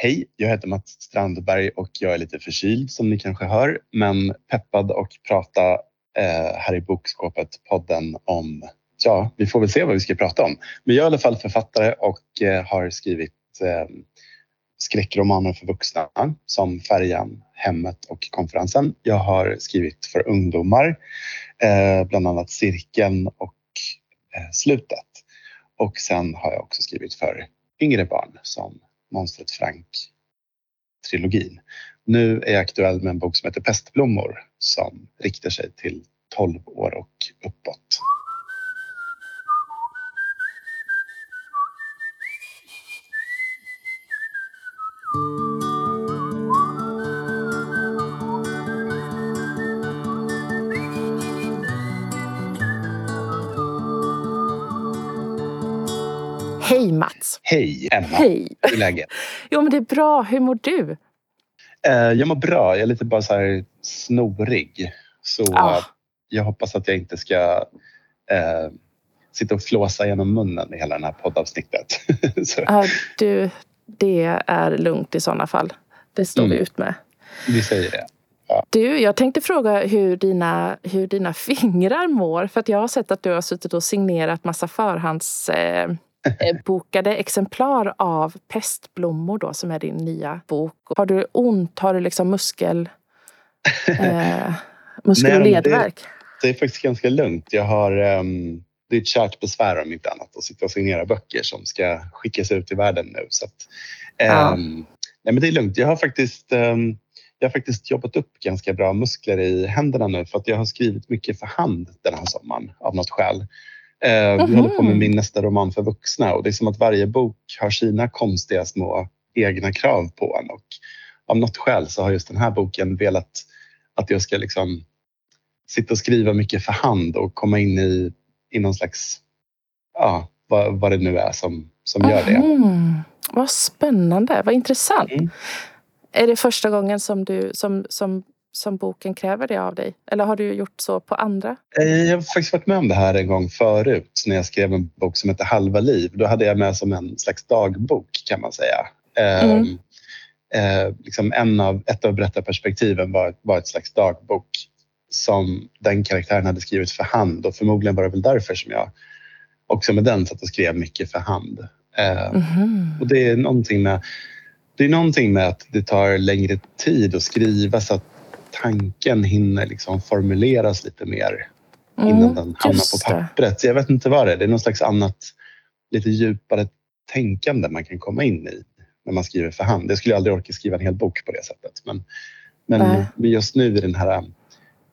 Hej, jag heter Mats Strandberg och jag är lite förkyld som ni kanske hör, men peppad och prata eh, här i Bokskåpet-podden om, ja, vi får väl se vad vi ska prata om. Men jag är i alla fall författare och eh, har skrivit eh, skräckromaner för vuxna som Färjan, Hemmet och Konferensen. Jag har skrivit för ungdomar, eh, bland annat Cirkeln och eh, Slutet. Och sen har jag också skrivit för yngre barn som Monstret Frank-trilogin. Nu är jag aktuell med en bok som heter Pestblommor som riktar sig till 12 år och uppåt. Hej Emma! Hej! Hur är läget? Jo men det är bra, hur mår du? Eh, jag mår bra, jag är lite bara så här snorig. Så Ah. jag hoppas att jag inte ska eh, sitta och flåsa genom munnen i hela det här poddavsnittet. Ja, du, det är lugnt i sådana fall. Det står vi Mm. ut med. vi säger det. Du, jag tänkte fråga hur dina, hur dina fingrar mår. För att jag har sett att du har suttit och signerat massa förhandsbokade eh, bokade exemplar av Pestblommor då, som är din nya bok. Har du ont? Har du liksom muskel, eh, muskel och men det- ledvärk? Det är faktiskt ganska lugnt. Jag har, ehm, det är ett kärt besvär om inte annat att sitta och signera böcker som ska skickas ut i världen nu. Så att, Ja. ehm, nej, men det är lugnt. Jag har, faktiskt, ehm, jag har faktiskt jobbat upp ganska bra muskler i händerna nu för att jag har skrivit mycket för hand den här sommaren av något skäl. Eh, Jag Mhm. håller på med min nästa roman för vuxna och det är som att varje bok har sina konstiga små egna krav på en och av något skäl så har just den här boken velat att jag ska liksom sitta och skriva mycket för hand och komma in i, i någon slags, ja, vad, vad det nu är som, som gör det. Mhm. Vad spännande, vad intressant. Mm. Är det första gången som, du, som, som, som boken kräver det av dig? Eller har du gjort så på andra? Eh, Jag har faktiskt varit med om det här en gång förut när jag skrev en bok som heter Halva liv. Då hade jag med som en slags dagbok kan man säga. Eh, Mm. eh, liksom en av, ett av berättarperspektiven var, var ett slags dagbok som den karaktären hade skrivit för hand och förmodligen var det väl därför som jag också med den satt och skrev mycket för hand. Eh, Mhm. Och det är någonting med, det är någonting med att det tar längre tid att skriva så att tanken hinner liksom formuleras lite mer innan Mm, den hamnar på pappret. Jag vet inte vad det är. Det är någon slags annat, lite djupare tänkande man kan komma in i när man skriver för hand. Jag skulle aldrig orka skriva en hel bok på det sättet. Men, men just nu i den här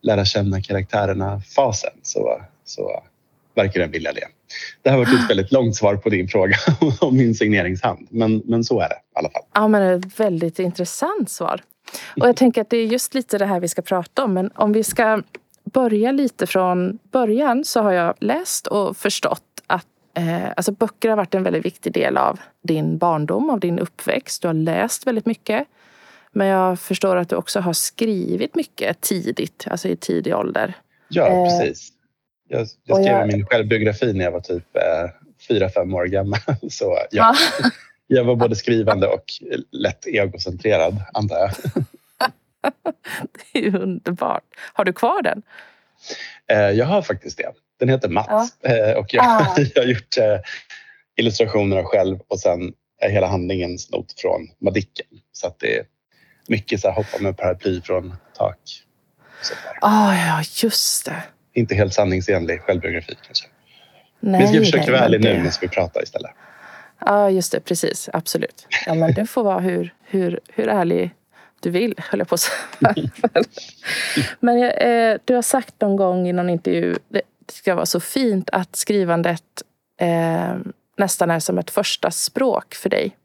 lära känna karaktärerna-fasen så, så verkar den vilja det. Det har varit ett väldigt långt svar på din fråga om min signeringshand. Men, men så är det i alla fall. Ja, men ett väldigt intressant svar. Och jag tänker att det är just lite det här vi ska prata om. Men om vi ska börja lite från början så har jag läst och förstått att eh, alltså böcker har varit en väldigt viktig del av din barndom, av din uppväxt. Du har läst väldigt mycket. Men jag förstår att du också har skrivit mycket tidigt, alltså i tidig ålder. Ja, Eh, precis. Jag, jag skrev jag- min självbiografi när jag var typ eh, fyra, fem år gammal. Så ja, jag var både skrivande och lätt egocentrerad, antar jag. Det är ju underbart. Har du kvar den? Eh, jag har faktiskt det. Den heter Mats eh, och jag, Ah. jag har gjort eh, illustrationerna själv och sen är hela handlingen snott från Madicken. Så att det är mycket så här hoppa med paraply från tak. Ah, ja, just det. Inte helt sanningsenlig självbiografi kanske. Nej, Vi ska försöka vara men ärlig nu när vi pratar istället. Ja, just det. Precis. Absolut. Ja, men det får vara hur, hur, hur ärlig du vill, höll jag på att säga. Men eh, du har sagt någon gång i någon intervju det ska vara så fint att skrivandet eh, nästan är som ett första språk för dig.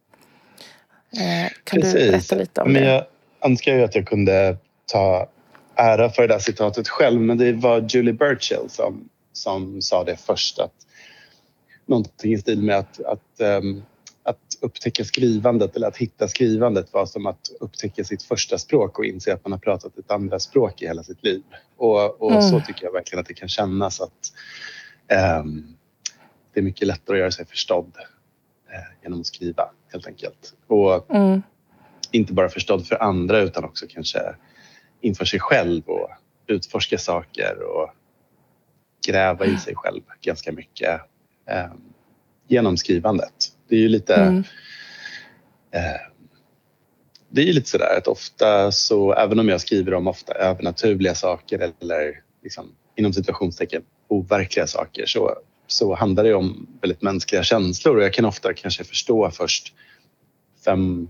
Eh, kan du berätta lite om men det? Jag önskar ju att jag kunde ta ära för det där citatet själv men det var Julie Burchill som, som sa det först. Att, någonting i stil med att, att, ehm, att upptäcka skrivandet eller att hitta skrivandet var som att upptäcka sitt första språk och inse att man har pratat ett andra språk i hela sitt liv. Och, och Mm. så tycker jag verkligen att det kan kännas att ehm, det är mycket lättare att göra sig förstådd eh, genom att skriva helt enkelt. Och Mm. inte bara förstådd för andra utan också kanske inför sig själv och utforska saker och gräva i sig själv ganska mycket eh, genom skrivandet. Det är ju lite mm. eh, det är lite sådär att ofta så, även om jag skriver om ofta övernaturliga saker eller liksom, inom situationstecken overkliga saker så, så handlar det om väldigt mänskliga känslor och jag kan ofta kanske förstå först fem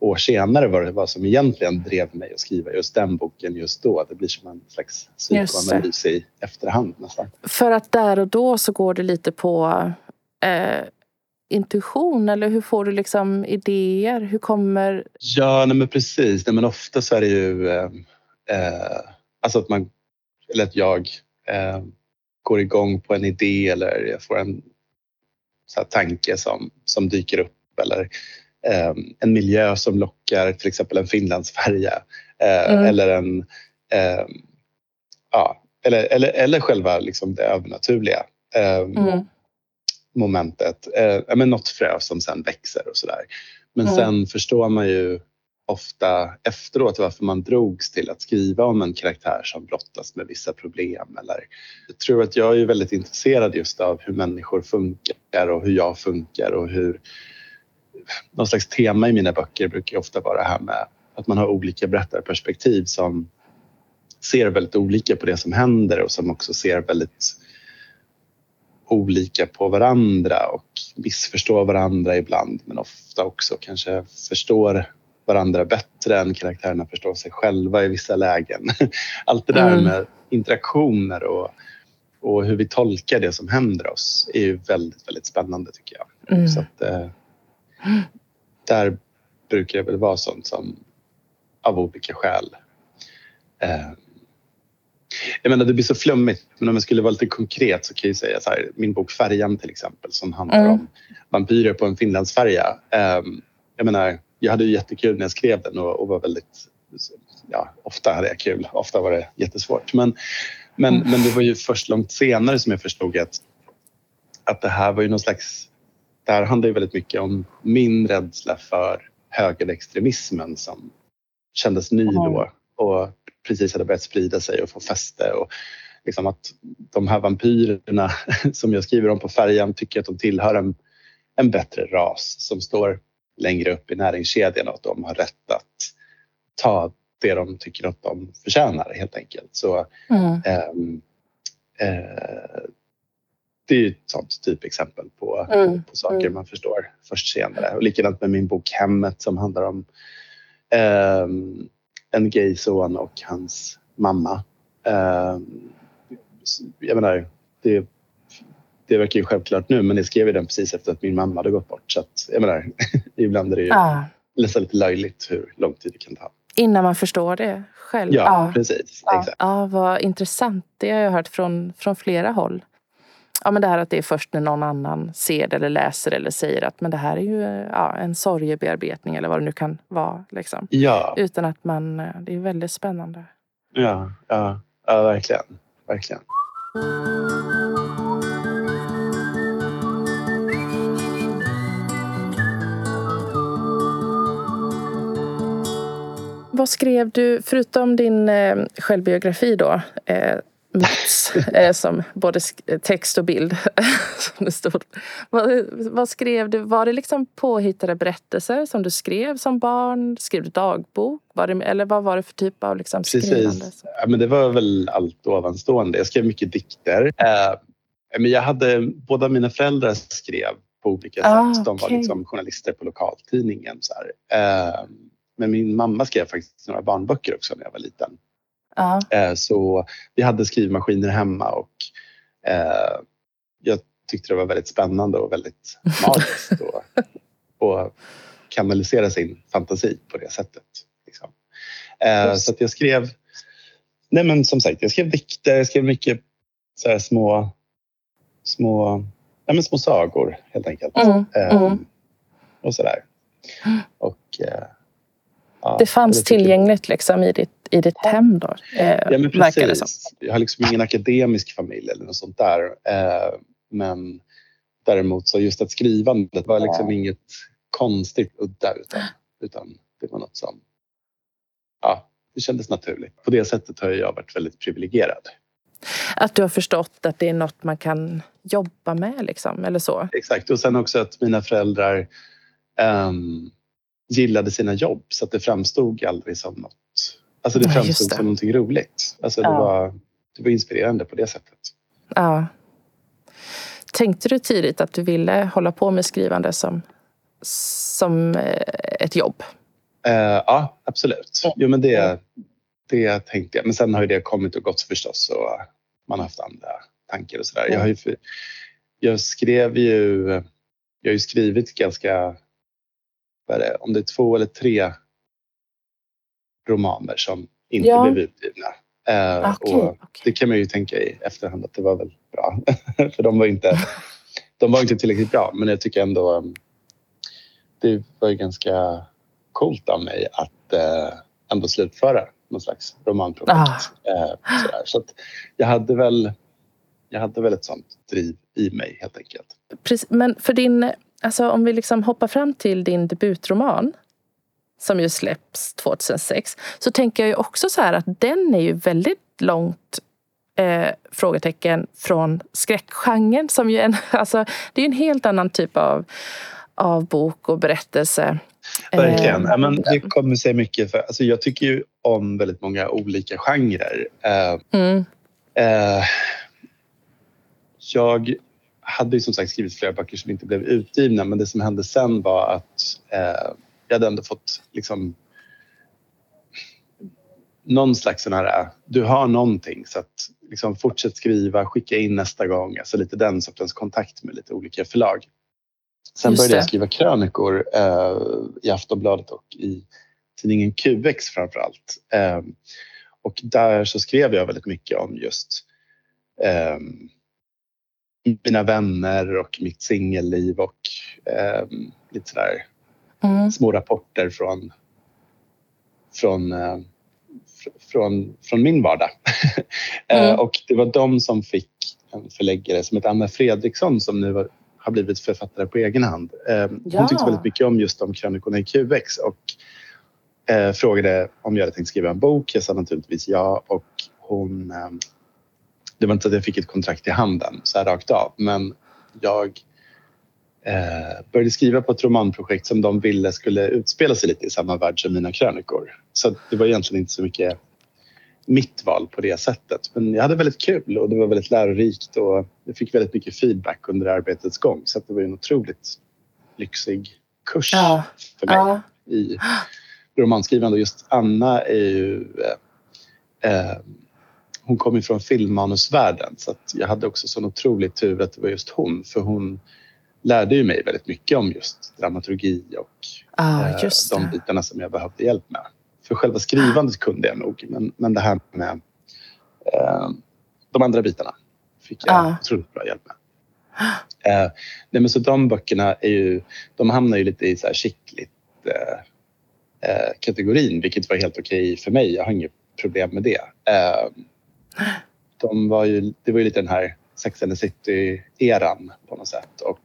år senare vad det var som egentligen drev mig att skriva just den boken just då. Det blir som en slags psykoanalys i efterhand nästan. För att där och då så går det lite på eh, intuition eller hur får du liksom idéer? Hur kommer... Ja, nej men precis. Nej men ofta så är det ju eh, eh, alltså att man, eller att jag eh, går igång på en idé eller jag får en så tanke som, som dyker upp eller en miljö som lockar, till exempel en Finlandsfärja eh, mm. eller en eh, ja, eller, eller, eller själva liksom det övernaturliga eh, mm. momentet. Eh, men något frö som sen växer och sådär. Men mm. sen förstår man ju ofta efteråt varför man drogs till att skriva om en karaktär som brottas med vissa problem. Eller, jag tror att jag är väldigt intresserad just av hur människor funkar och hur jag funkar och hur... Någon slags tema i mina böcker brukar ofta vara det här med att man har olika berättarperspektiv som ser väldigt olika på det som händer och som också ser väldigt olika på varandra och missförstår varandra ibland men ofta också kanske förstår varandra bättre än karaktärerna förstår sig själva i vissa lägen. Allt det där mm. med interaktioner och, och hur vi tolkar det som händer oss är ju väldigt, väldigt spännande tycker jag. Mm. Så att, eh, där brukar det väl vara sånt som av olika skäl eh, jag menar det blir så flummigt men om jag skulle vara lite konkret så kan jag säga så här, min bok Färjan till exempel som handlar mm. om vampyrer på en Finlandsfärja. Eh, jag menar jag hade ju jättekul när jag skrev den och, och var väldigt... Ja, ofta hade jag kul. Ofta var det jättesvårt. Men, men, mm. men det var ju först långt senare som jag förstod att, att det här var ju någon slags... Det här handlar ju väldigt mycket om min rädsla för högerextremismen som kändes ny då och precis hade börjat sprida sig och få fäste. Och liksom att de här vampyrerna som jag skriver om på färjan tycker att de tillhör en, en bättre ras som står längre upp i näringskedjan och att de har rätt att ta det de tycker att de förtjänar helt enkelt. Så mm. ähm, äh, det är ett sånt typexempel på, mm. på saker mm. man förstår först senare. Och likadant med min bok Hemmet som handlar om ähm, en gay son och hans mamma. Ähm, jag menar, det det verkar ju självklart nu men jag skrev ju den precis efter att min mamma hade gått bort. Så att, jag menar, ibland är det ju ah. nästan lite löjligt hur lång tid det kan ta. Innan man förstår det själv? Ja, ah. precis. Ah. Exakt. Ja, vad intressant. Det har jag hört från, från flera håll. Ja, men det här att det är först när någon annan ser det eller läser eller säger att men det här är ju ja, en sorgebearbetning eller vad det nu kan vara. Liksom. Ja. Utan att man... Det är väldigt spännande. Ja, ja, ja verkligen. verkligen. Vad skrev du, förutom din eh, självbiografi då, eh, Mats, eh, som både text och bild, som det stod. Vad, vad, skrev du? Var det liksom påhittade berättelser som du skrev som barn? Skrev du dagbok? Var det, eller vad var det för typ av liksom skrivande? Precis. Ja, men det var väl allt ovanstående. Jag skrev mycket dikter. Eh, men jag hade, båda mina föräldrar skrev på olika ah, sätt. De var liksom journalister på lokaltidningen. Så eh, men min mamma skrev faktiskt några barnböcker också när jag var liten. Ja. Eh, så vi hade skrivmaskiner hemma och eh, jag tyckte det var väldigt spännande och väldigt magiskt att kanalisera sin fantasi på det sättet. Liksom. Eh, så att jag skrev, nej men som sagt, jag skrev dikter, jag skrev mycket så små, små, ja men små sagor helt enkelt. Mm, mm. Och sådär. Och Ja, det fanns tillgängligt liksom i ditt, i ditt hem då? Eh, ja, men precis. Jag har liksom ingen akademisk familj eller något sånt där. Eh, men däremot så just att skrivandet var liksom inget konstigt udda utan, utan det var något som ja, det kändes naturligt. På det sättet har jag varit väldigt privilegierad. Att du har förstått att det är något man kan jobba med liksom, eller så? Exakt och sen också att mina föräldrar um, gillade sina jobb så att det framstod aldrig som något Alltså det framstod det. som någonting roligt. Alltså det, ja. var, det var inspirerande på det sättet. Ja. Tänkte du tidigt att du ville hålla på med skrivande som, som eh, ett jobb? Uh, ja, absolut. Jo, men det, det tänkte jag. Men sen har ju det kommit och gått förstås och man har haft andra tankar och sådär. Jag, jag skrev ju... Jag har ju skrivit ganska... Det, om det är två eller tre romaner som inte ja. blev utgivna. Eh, okay, och okay. Det kan man ju tänka i efterhand att det var väl bra. För de var inte, de var inte tillräckligt bra. Men jag tycker ändå um, det var ju ganska coolt av mig att eh, ändå slutföra någon slags romanprojekt. Ah. Eh, Så att jag hade väl jag hade väl ett sånt driv i mig helt enkelt. Precis, men för din, alltså om vi liksom hoppar fram till din debutroman som ju släpps 2006 så tänker jag ju också så här att den är ju väldigt långt eh, frågetecken från skräckgenren som ju en, alltså, det är en helt annan typ av, av bok och berättelse. Verkligen. Eh, ja, men det kommer sig mycket för alltså, jag tycker ju om väldigt många olika genrer. Eh, mm. eh, jag hade ju som sagt skrivit flera böcker som inte blev utgivna men det som hände sen var att eh, jag hade ändå fått liksom någon slags sån här, du har någonting så att liksom fortsätt skriva, skicka in nästa gång. Alltså lite den sortens kontakt med lite olika förlag. Sen började jag skriva krönikor eh, i Aftonbladet och i tidningen QX framför allt. Eh, och där så skrev jag väldigt mycket om just eh, mina vänner och mitt singelliv och eh, lite sådär mm. små rapporter från, från, eh, från, från min vardag. Eh, mm. och det var de som fick en förläggare som heter Anna Fredriksson som nu har blivit författare på egen hand. Eh, hon ja. tyckte väldigt mycket om just de krönikorna i QX och frågade om jag hade tänkt skriva en bok. Jag sa naturligtvis ja och hon det var inte att jag fick ett kontrakt i handen så här rakt av men jag eh, började skriva på ett romanprojekt som de ville skulle utspela sig lite i samma värld som mina krönikor. Så det var egentligen inte så mycket mitt val på det sättet. Men jag hade väldigt kul och det var väldigt lärorikt och jag fick väldigt mycket feedback under arbetets gång. Så det var en otroligt lyxig kurs ja. för mig ja. i romanskrivande. Och just Anna är ju... Eh, eh, hon kom ju från filmmanusvärlden så jag hade också sån otrolig tur att det var just hon. För hon lärde ju mig väldigt mycket om just dramaturgi och ah, eh, just de bitarna som jag behövde hjälp med. För själva skrivandet kunde jag nog, men, men det här med eh, de andra bitarna fick jag ah. otroligt bra hjälp med. Eh, nej, men så de böckerna är ju, de hamnar ju lite i så här skickligt eh, eh, kategorin, vilket var helt okej för mig. Jag har inget problem med det. De var ju, det var ju lite den här Sex and the City-eran på något sätt. Och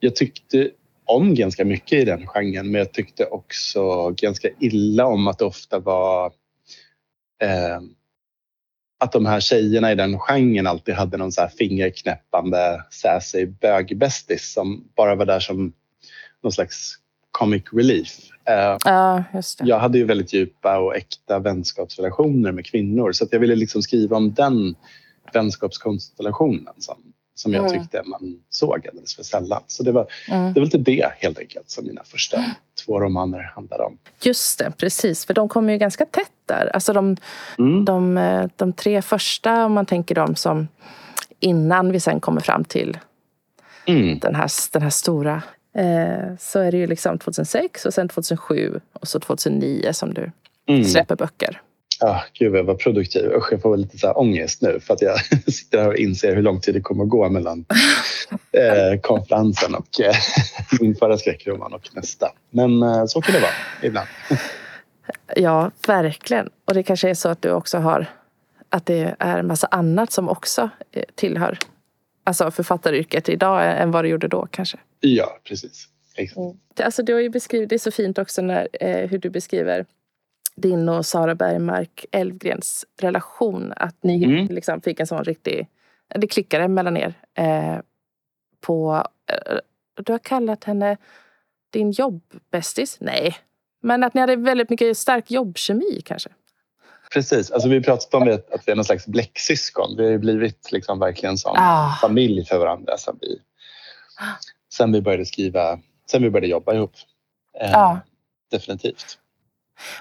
jag tyckte om ganska mycket i den genren men jag tyckte också ganska illa om att det ofta var eh, att de här tjejerna i den genren alltid hade någon så här fingerknäppande sassy bögbästis som bara var där som någon slags comic relief. Eh, ja, jag hade ju väldigt djupa och äkta vänskapsrelationer med kvinnor så att jag ville liksom skriva om den vänskapskonstellationen som som jag mm. tyckte man såg alldeles för sällan. Så det var, mm. det var lite det helt enkelt som mina första två romaner handlade om. Just det, precis. För de kommer ju ganska tätt där. Alltså de, mm. de, eh, de tre första, om man tänker dem som innan vi sen kommer fram till mm. den, här, den här stora eh, så är det ju liksom 2006 och sen 2007 och så 2009 som du mm. släpper böcker. Ah, gud, jag var produktiv. Usch, jag får lite så här ångest nu för att jag sitter här och inser hur lång tid det kommer att gå mellan eh, konferensen och eh, min förra skräckroman och nästa. Men eh, så kan det vara ibland. ja, verkligen. Och det kanske är så att du också har att det är en massa annat som också tillhör alltså författaryrket idag än vad det gjorde då kanske? Ja, precis. Exakt. Alltså, du har ju beskrivit, det är så fint också när, eh, hur du beskriver din och Sara Bergmark Elfgrens relation. Att ni Mm. liksom fick en sån riktig... Det klickade mellan er. Eh, på, eh, du har kallat henne din jobbbästis? Nej. Men att ni hade väldigt mycket stark jobbkemi kanske? Precis. Alltså, vi pratat om det, att vi är någon slags bläcksyskon. Vi har ju blivit liksom verkligen som Ah. familj för varandra sen vi, sen vi började skriva, sen vi började jobba ihop. Eh, Ja. Definitivt.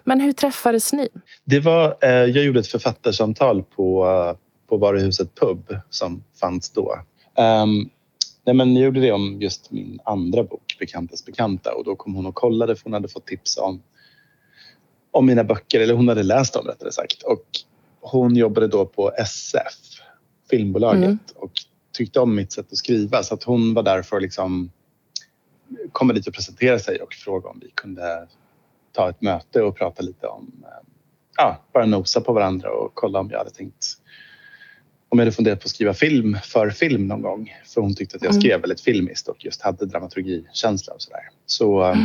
Men hur träffades ni? Det var, eh, jag gjorde ett författarsamtal på, på varuhuset Pub som fanns då. Um, nej men jag gjorde det om just min andra bok, Bekantas bekanta och då kom hon och kollade för hon hade fått tips om, om mina böcker, eller hon hade läst dem rättare sagt. Och hon jobbade då på SF, filmbolaget Mm. och tyckte om mitt sätt att skriva så att hon var där för att liksom komma dit och presentera sig och fråga om vi kunde ta ett möte och prata lite om, eh, ja, bara nosa på varandra och kolla om jag hade tänkt om jag hade funderat på att skriva film för film någon gång. För hon tyckte att jag Mm. skrev väldigt filmiskt och just hade dramaturgikänsla och sådär. Så eh,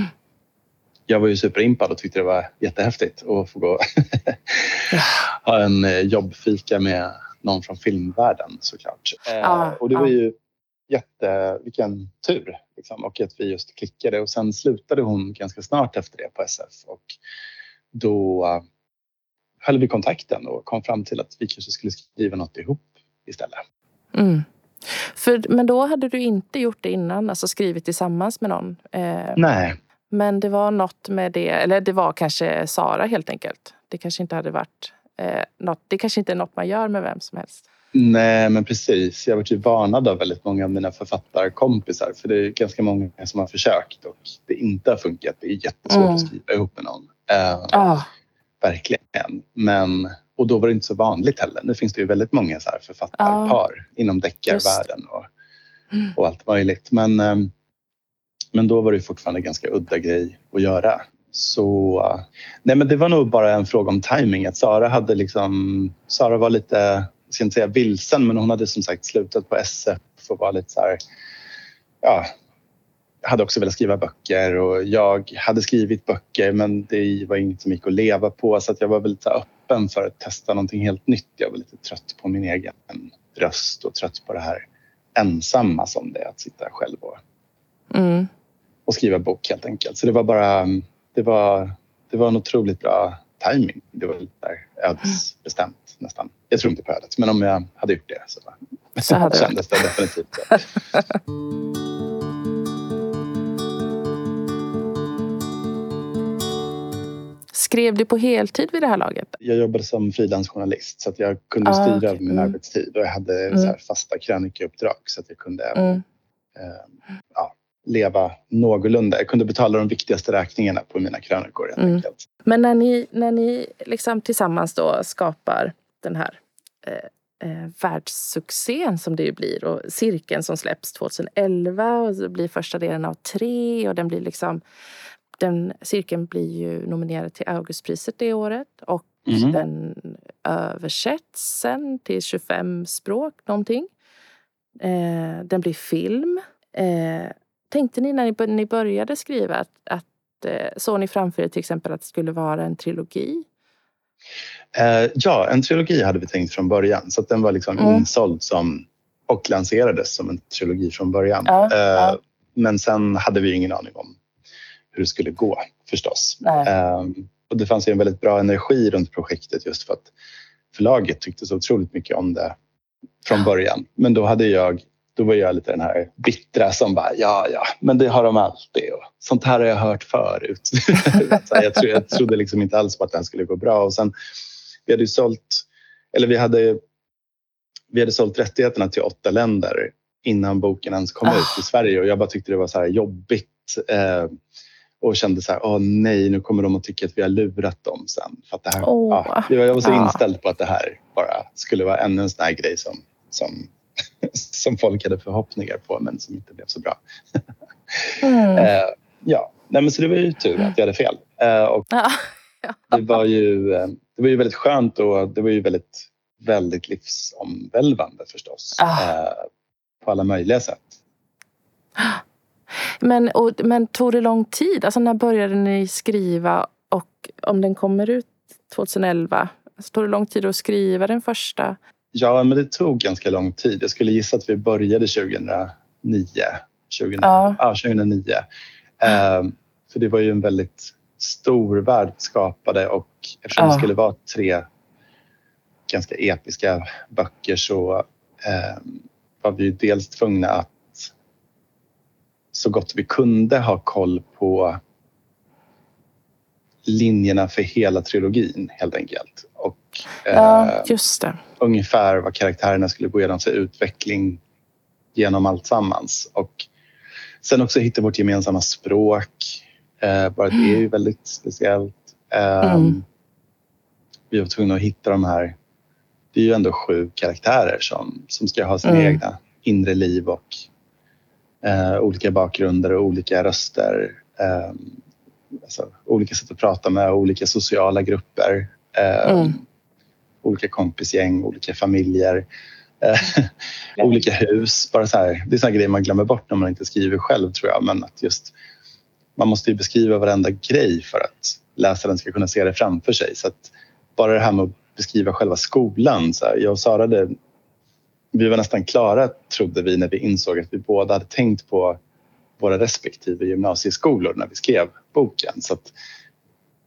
jag var ju superimpad och tyckte det var jättehäftigt att få gå ha en eh, jobbfika med någon från filmvärlden såklart. Eh, Ja, och det var ju jätte, vilken tur liksom, och att vi just klickade och sen slutade hon ganska snart efter det på SF och då eh, höll vi kontakten och kom fram till att vi kanske skulle skriva något ihop istället. Mm. För, men då hade du inte gjort det innan, alltså skrivit tillsammans med någon? Eh, Nej, Men det var något med det, eller det var kanske Sara helt enkelt. Det kanske inte hade varit eh, något, det kanske inte är något man gör med vem som helst. Nej, men precis. Jag har varit varnad av väldigt många av mina författarkompisar för det är ganska många som har försökt och det inte har funkat. Det är jättesvårt Mm. att skriva ihop med någon. Eh, Ja, Verkligen. Men, och då var det inte så vanligt heller. Nu finns det ju väldigt många så här författarpar inom deckarvärlden och, Mm. och allt möjligt. Men, eh, men då var det fortfarande en ganska udda grej att göra. Så nej, men det var nog bara en fråga om timing. Att Sara hade liksom, Sara var lite, jag ska inte säga vilsen, men hon hade som sagt slutat på SF och var lite så här, ja, hade också velat skriva böcker och jag hade skrivit böcker men det var inget som gick att leva på så att jag var väl lite öppen för att testa någonting helt nytt. Jag var lite trött på min egen röst och trött på det här ensamma som det är att sitta själv och, mm och skriva bok helt enkelt. Så det var bara, det var, det var en otroligt bra timing. Det var lite ödesbestämt nästan. Jag tror inte på ödet men om jag hade gjort det så, Så hade det kändes det definitivt så. Skrev du på heltid vid det här laget? jag jobbade som frilansjournalist så att jag kunde Ah, styra över min Mm. arbetstid och jag hade Mm. så här fasta krönikeuppdrag så att jag kunde Mm. eh, ja, leva någorlunda. Jag kunde betala de viktigaste räkningarna på mina krönikor Mm. Men när ni, när ni liksom tillsammans då skapar den här eh, eh, världssuccén som det ju blir och cirkeln som släpps 2011 och det blir första delen av tre och den blir liksom den cirkeln blir ju nominerad till Augustpriset det året och Mhm. den översätts sen till 25 språk någonting. Eh, den blir film. Eh, tänkte ni när ni, bör- ni började skriva att, att eh, såg ni framför er till exempel att det skulle vara en trilogi? Eh, ja, en trilogi hade vi tänkt från början så den var liksom Mm. insåld som och lanserades som en trilogi från början. Ja, Eh, ja. Men sen hade vi ingen aning om hur det skulle gå förstås. Ehm, och det fanns ju en väldigt bra energi runt projektet just för att förlaget tyckte så otroligt mycket om det från början. Men då hade jag då var jag lite den här bittra som bara ja, ja, men det har de alltid och sånt här har jag hört förut. här, jag, trodde, jag trodde liksom inte alls på att den skulle gå bra och sen vi hade ju sålt eller vi hade vi hade sålt rättigheterna till åtta länder innan boken ens kom Ah. ut i Sverige och jag bara tyckte det var så här jobbigt eh, och kände så här, åh nej, nu kommer de att tycka att vi har lurat dem sen. För att det här, Åh. ja, jag var så Ja. inställd på att det här bara skulle vara ännu en sån här grej som, som, som folk hade förhoppningar på men som inte blev så bra. Mm. Eh, ja, nej, men så det var ju tur att jag hade fel. Eh, och det var ju, eh, det var ju väldigt skönt och det var ju väldigt, väldigt livsomvälvande förstås. Ah. Eh, på alla möjliga sätt. Men, och, men tog det lång tid? Alltså när började ni skriva och om den kommer ut 2011, alltså, tog det lång tid att skriva den första? Ja, men det tog ganska lång tid. Jag skulle gissa att vi började 2009. 2000, ja. Ja, 2009. Uh, för det var ju en väldigt stor värld skapade och eftersom ja. det skulle vara tre ganska episka böcker så uh, var vi dels tvungna att så gott vi kunde ha koll på linjerna för hela trilogin helt enkelt. Och ja, eh, just det. Ungefär vad karaktärerna skulle gå igenom för utveckling genom allt sammans. Och sen också hitta vårt gemensamma språk. Eh, bara det är ju väldigt speciellt. Eh, mm. Vi var tvungna att hitta de här... Det är ju ändå sju karaktärer som, som ska ha sina mm. egna inre liv och eh, olika bakgrunder och olika röster. Eh, alltså, olika sätt att prata med, olika sociala grupper. Eh, mm. Olika kompisgäng, olika familjer. Eh, olika hus. Bara så här, det är såna grejer man glömmer bort när man inte skriver själv tror jag. Men att just, man måste ju beskriva varenda grej för att läsaren ska kunna se det framför sig. Så att bara det här med att beskriva själva skolan. Så här, jag och Sara det, vi var nästan klara, trodde vi, när vi insåg att vi båda hade tänkt på våra respektive gymnasieskolor när vi skrev boken. Så att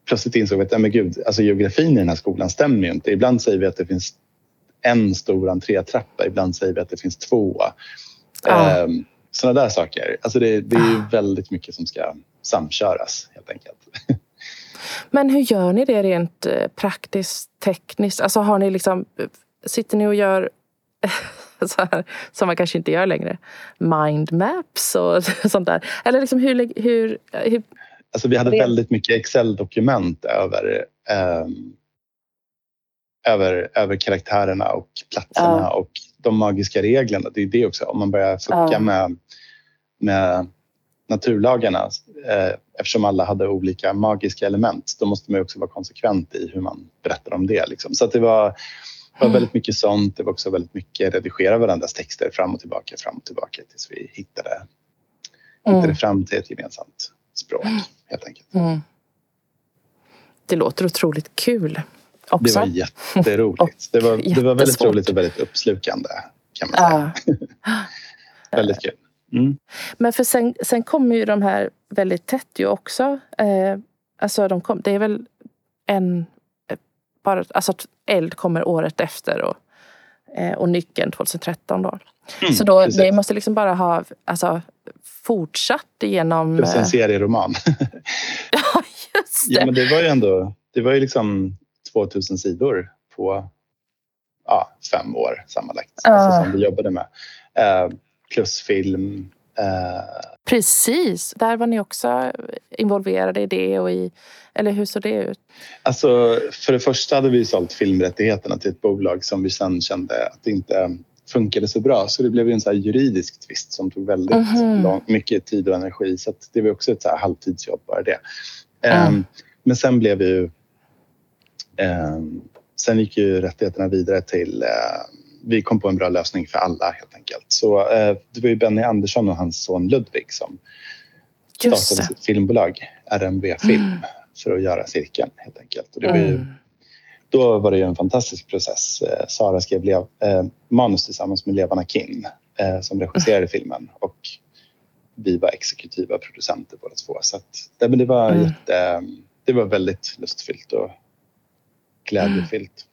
plötsligt insåg vi att men gud, alltså geografin i den här skolan stämmer ju inte. Ibland säger vi att det finns en stor entrétrappa, ibland säger vi att det finns två. Ja. Ehm, sådana där saker. Alltså det, det är ja. väldigt mycket som ska samköras helt enkelt. Men hur gör ni det rent eh, praktiskt, tekniskt? Alltså har ni liksom, sitter ni och gör så här, som man kanske inte gör längre. Mindmaps och sånt där. Eller liksom hur... hur, hur... Alltså vi hade väldigt mycket Excel-dokument över, eh, över, över karaktärerna och platserna ja. och de magiska reglerna. Det är det också. Om man börjar fucka ja. med, med naturlagarna eh, eftersom alla hade olika magiska element. Då måste man också vara konsekvent i hur man berättar om det. Liksom. Så det var det var väldigt mycket sånt. Det var också väldigt mycket redigera varandras texter fram och tillbaka, fram och tillbaka tills vi hittade, mm. hittade fram till ett gemensamt språk helt enkelt. Mm. Det låter otroligt kul också. Det var jätteroligt. det, var, det var väldigt roligt och väldigt uppslukande kan man säga. Väldigt kul. Mm. Men för sen, sen kommer ju de här väldigt tätt ju också. Eh, alltså de kom, det är väl en bara, alltså att eld kommer året efter och, eh, och nyckeln 2013 då. Mm, så då, det måste liksom bara ha alltså, fortsatt genom... Plus en eh, serieroman. ja, just det. Ja, men det var ju ändå, det var ju liksom 2000 sidor på ja, fem år sammanlagt. Uh. Alltså, som vi jobbade med. Eh, plus film, Eh, Precis, där var ni också involverade i det och i, eller hur såg det ut? Alltså, för det första hade vi sålt filmrättigheterna till ett bolag som vi sen kände att inte funkade så bra. Så det blev en så juridisk tvist som tog väldigt mm lång, mycket tid och energi. Så det var också ett så halvtidsjobb bara det. Mm. Um, men sen blev ju... Um, sen gick ju rättigheterna vidare till uh, vi kom på en bra lösning för alla helt enkelt. Så eh, det var ju Benny Andersson och hans son Ludvig som startade sitt filmbolag, RMV Film, mm. för att göra cirkeln helt enkelt. Och det var ju, mm. Då var det ju en fantastisk process. Eh, Sara skrev lev, eh, manus tillsammans med Levana Kim eh, som regisserade filmen och vi var exekutiva producenter båda två. Så att, det, var mm. jätte, det var väldigt lustfyllt och glädjefyllt.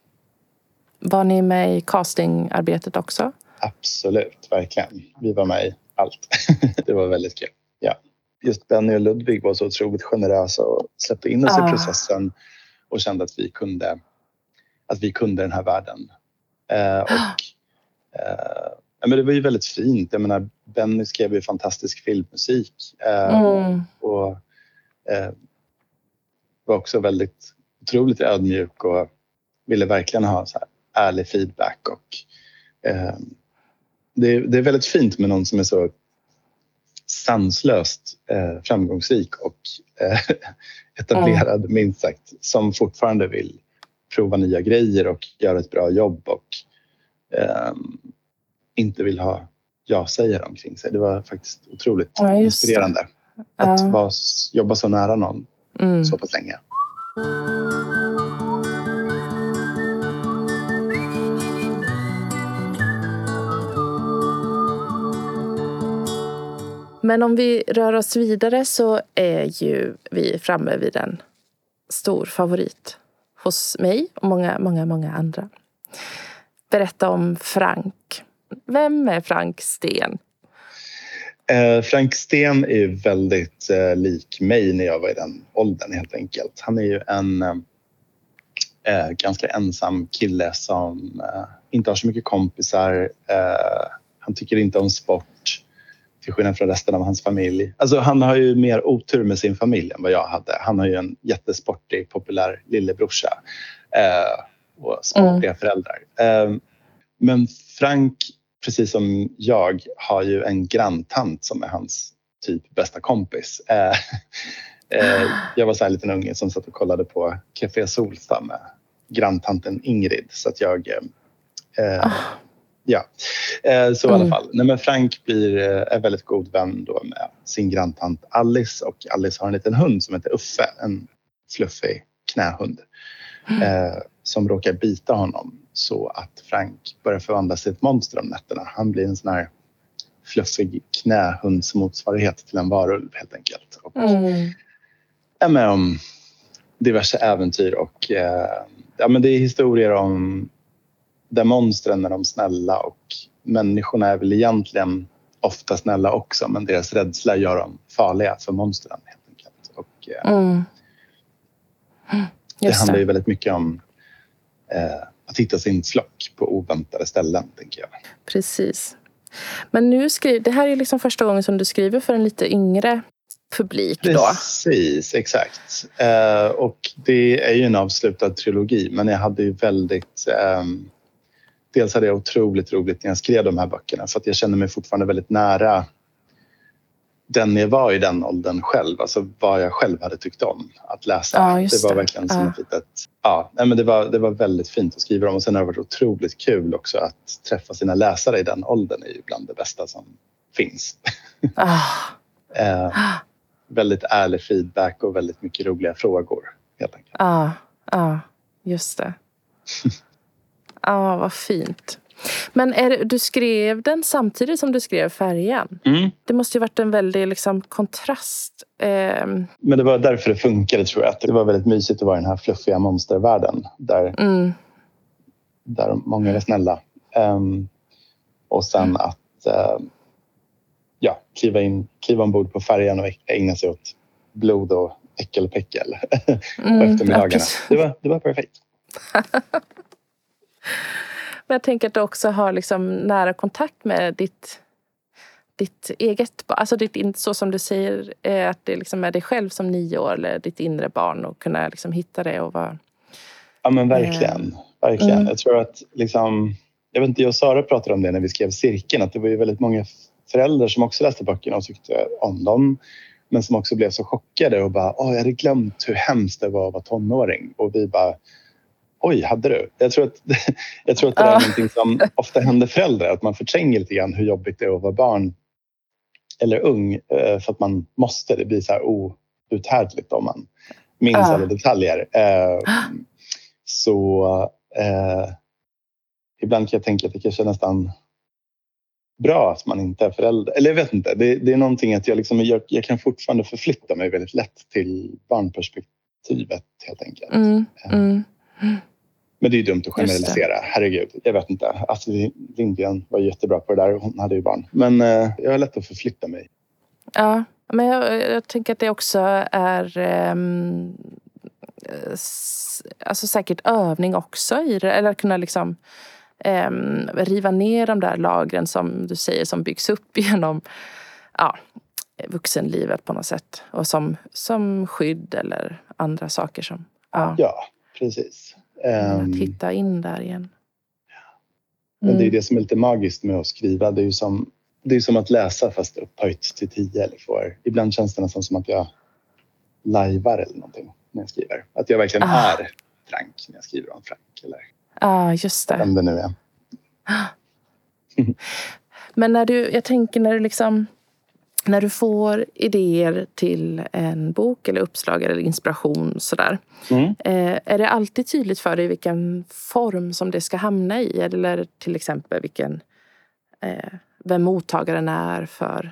Var ni med i castingarbetet också? Absolut, verkligen. Vi var med i allt. det var väldigt kul. Ja. Just Benny och Ludvig var så otroligt generösa och släppte in oss ah. i processen och kände att vi kunde, att vi kunde den här världen. Eh, och, eh, men det var ju väldigt fint. Jag menar, Benny skrev ju fantastisk filmmusik eh, mm. och eh, var också väldigt otroligt ödmjuk och ville verkligen ha så här ärlig feedback och eh, det, är, det, är väldigt fint med någon som är så sanslöst eh, framgångsrik och eh, etablerad mm. minst sagt som fortfarande vill prova nya grejer och göra ett bra jobb och eh, inte vill ha ja-sägare omkring sig. Det var faktiskt otroligt Ja, inspirerande att Ja. vara, jobba så nära någon Mm. så pass länge. Men om vi rör oss vidare så är ju vi framme vid en stor favorit hos mig och många, många, många andra. Berätta om Frank. Vem är Frank Sten? Eh, Frank Sten är väldigt eh, lik mig när jag var i den åldern helt enkelt. Han är ju en eh, eh ganska ensam kille som eh, inte har så mycket kompisar. Eh, han tycker inte om sport till skillnad från resten av hans familj. Alltså han har ju mer otur med sin familj än vad jag hade. Han har ju en jättesportig, populär lillebrorsa eh, och sportiga föräldrar. Eh, men Frank precis som jag, har ju en granntant som är hans typ bästa kompis. Eh, eh, jag var så här en liten unge som satt och kollade på Café Solsta med granntanten Ingrid. Så att jag... Eh, ja, eh, så i alla Mm. fall. Nej, men Frank blir, eh, är väldigt god vän då med sin granntant Alice och Alice har en liten hund som heter Uffe, en fluffig knähund eh, som råkar bita honom så att Frank börjar förvandlas till ett monster om nätterna. Han blir en sån här fluffig knähundsmotsvarighet till en varulv helt enkelt. Och Mm. är med om diverse äventyr och eh, ja, men det är historier om där monstren är de snälla och människorna är väl egentligen ofta snälla också men deras rädsla gör dem farliga för monstren helt enkelt. Och, eh, Mm. det handlar ju det. väldigt mycket om eh, att hitta sin flock på oväntade ställen, tänker jag. Precis. Men nu skriver, det här är liksom första gången som du skriver för en lite yngre publik då. Precis, exakt. Eh, och det är ju en avslutad trilogi, men jag hade ju väldigt... ehm, dels hade jag otroligt roligt när jag skrev de här böckerna för att jag kände mig fortfarande väldigt nära den jag var i den åldern själv, alltså vad jag själv hade tyckt om att läsa. Ja, det var det. verkligen som Ja. ett litet... Ja, nej, men det, var, det var väldigt fint att skriva dem och sen har det varit otroligt kul också att träffa sina läsare i den åldern är ju bland det bästa som finns. Ah. Eh, väldigt ärlig feedback och väldigt mycket roliga frågor. Helt enkelt. Ja, ja, just det. Ja, vad fint. Men är du skrev den samtidigt som du skrev Färjan? Det måste ju varit en väldig liksom, kontrast. Ehm, Men det var därför det funkade tror jag. Det var väldigt mysigt att vara i den här fluffiga monstervärlden där, mm, där många är snälla. Ehm, och sen att eh, ja, kliva, in, kliva ombord på färjan och ägna sig åt blod och äckelpäckel på mm, ja, eftermiddagarna. precis. det, var, det var perfekt. Men jag tänker att du också har liksom nära kontakt med ditt, ditt eget barn. Alltså ditt, så som du säger, eh, att det liksom är dig själv som nio år eller ditt inre barn och kunna liksom hitta det och vara... Ja men verkligen. verkligen. Mm. Jag tror att liksom, jag vet inte, jag och Sara pratade om det när vi skrev cirkeln, att det var ju väldigt många föräldrar som också läste böckerna och tyckte om dem. Men som också blev så chockade och bara, jag hade glömt hur hemskt det var att vara tonåring. Och vi bara, oj hade du? Jag tror att, jag tror att det där är Ja. någonting som ofta händer föräldrar, att man förtränger lite grann hur jobbigt det är att vara barn eller ung eh, för att man måste. Det blir så här outhärdligt om man minns Ja. alla detaljer. Eh, så eh, ibland kan jag tänka att det kanske är nästan bra att man inte är förälder. Eller jag vet inte. Det, det är någonting att jag, liksom, jag, jag kan fortfarande förflytta mig väldigt lätt till barnperspektivet helt enkelt. Mm, mm. Men det är ju dumt att generalisera. Herregud, jag vet inte. Astrid Lindgren var jättebra på det där. Hon hade ju barn. Men eh, jag har lätt att förflytta mig. Ja, men jag, jag tänker att det också är s- alltså säkert övning också i det. Eller att kunna liksom ehm, riva ner de där lagren som du säger som byggs upp genom ja, vuxenlivet på något sätt. Och som, som skydd eller andra saker som... Ja, Ja, precis. Ehm, att hitta in där igen. Men det är Mm. det som är lite magiskt med att skriva. Det är ju som, det är som att läsa fast upphöjt till tio eller får. Ibland känns det nästan som att jag lajvar eller någonting när jag skriver. Att jag verkligen Ah. är Frank när jag skriver om Frank eller Ja, just det. vem det nu är. Men när du, jag tänker när du liksom när du får idéer till en bok eller uppslag eller inspiration sådär. Mm. Eh, är det alltid tydligt för dig vilken form som det ska hamna i? Eller till exempel vilken, eh, vem mottagaren är för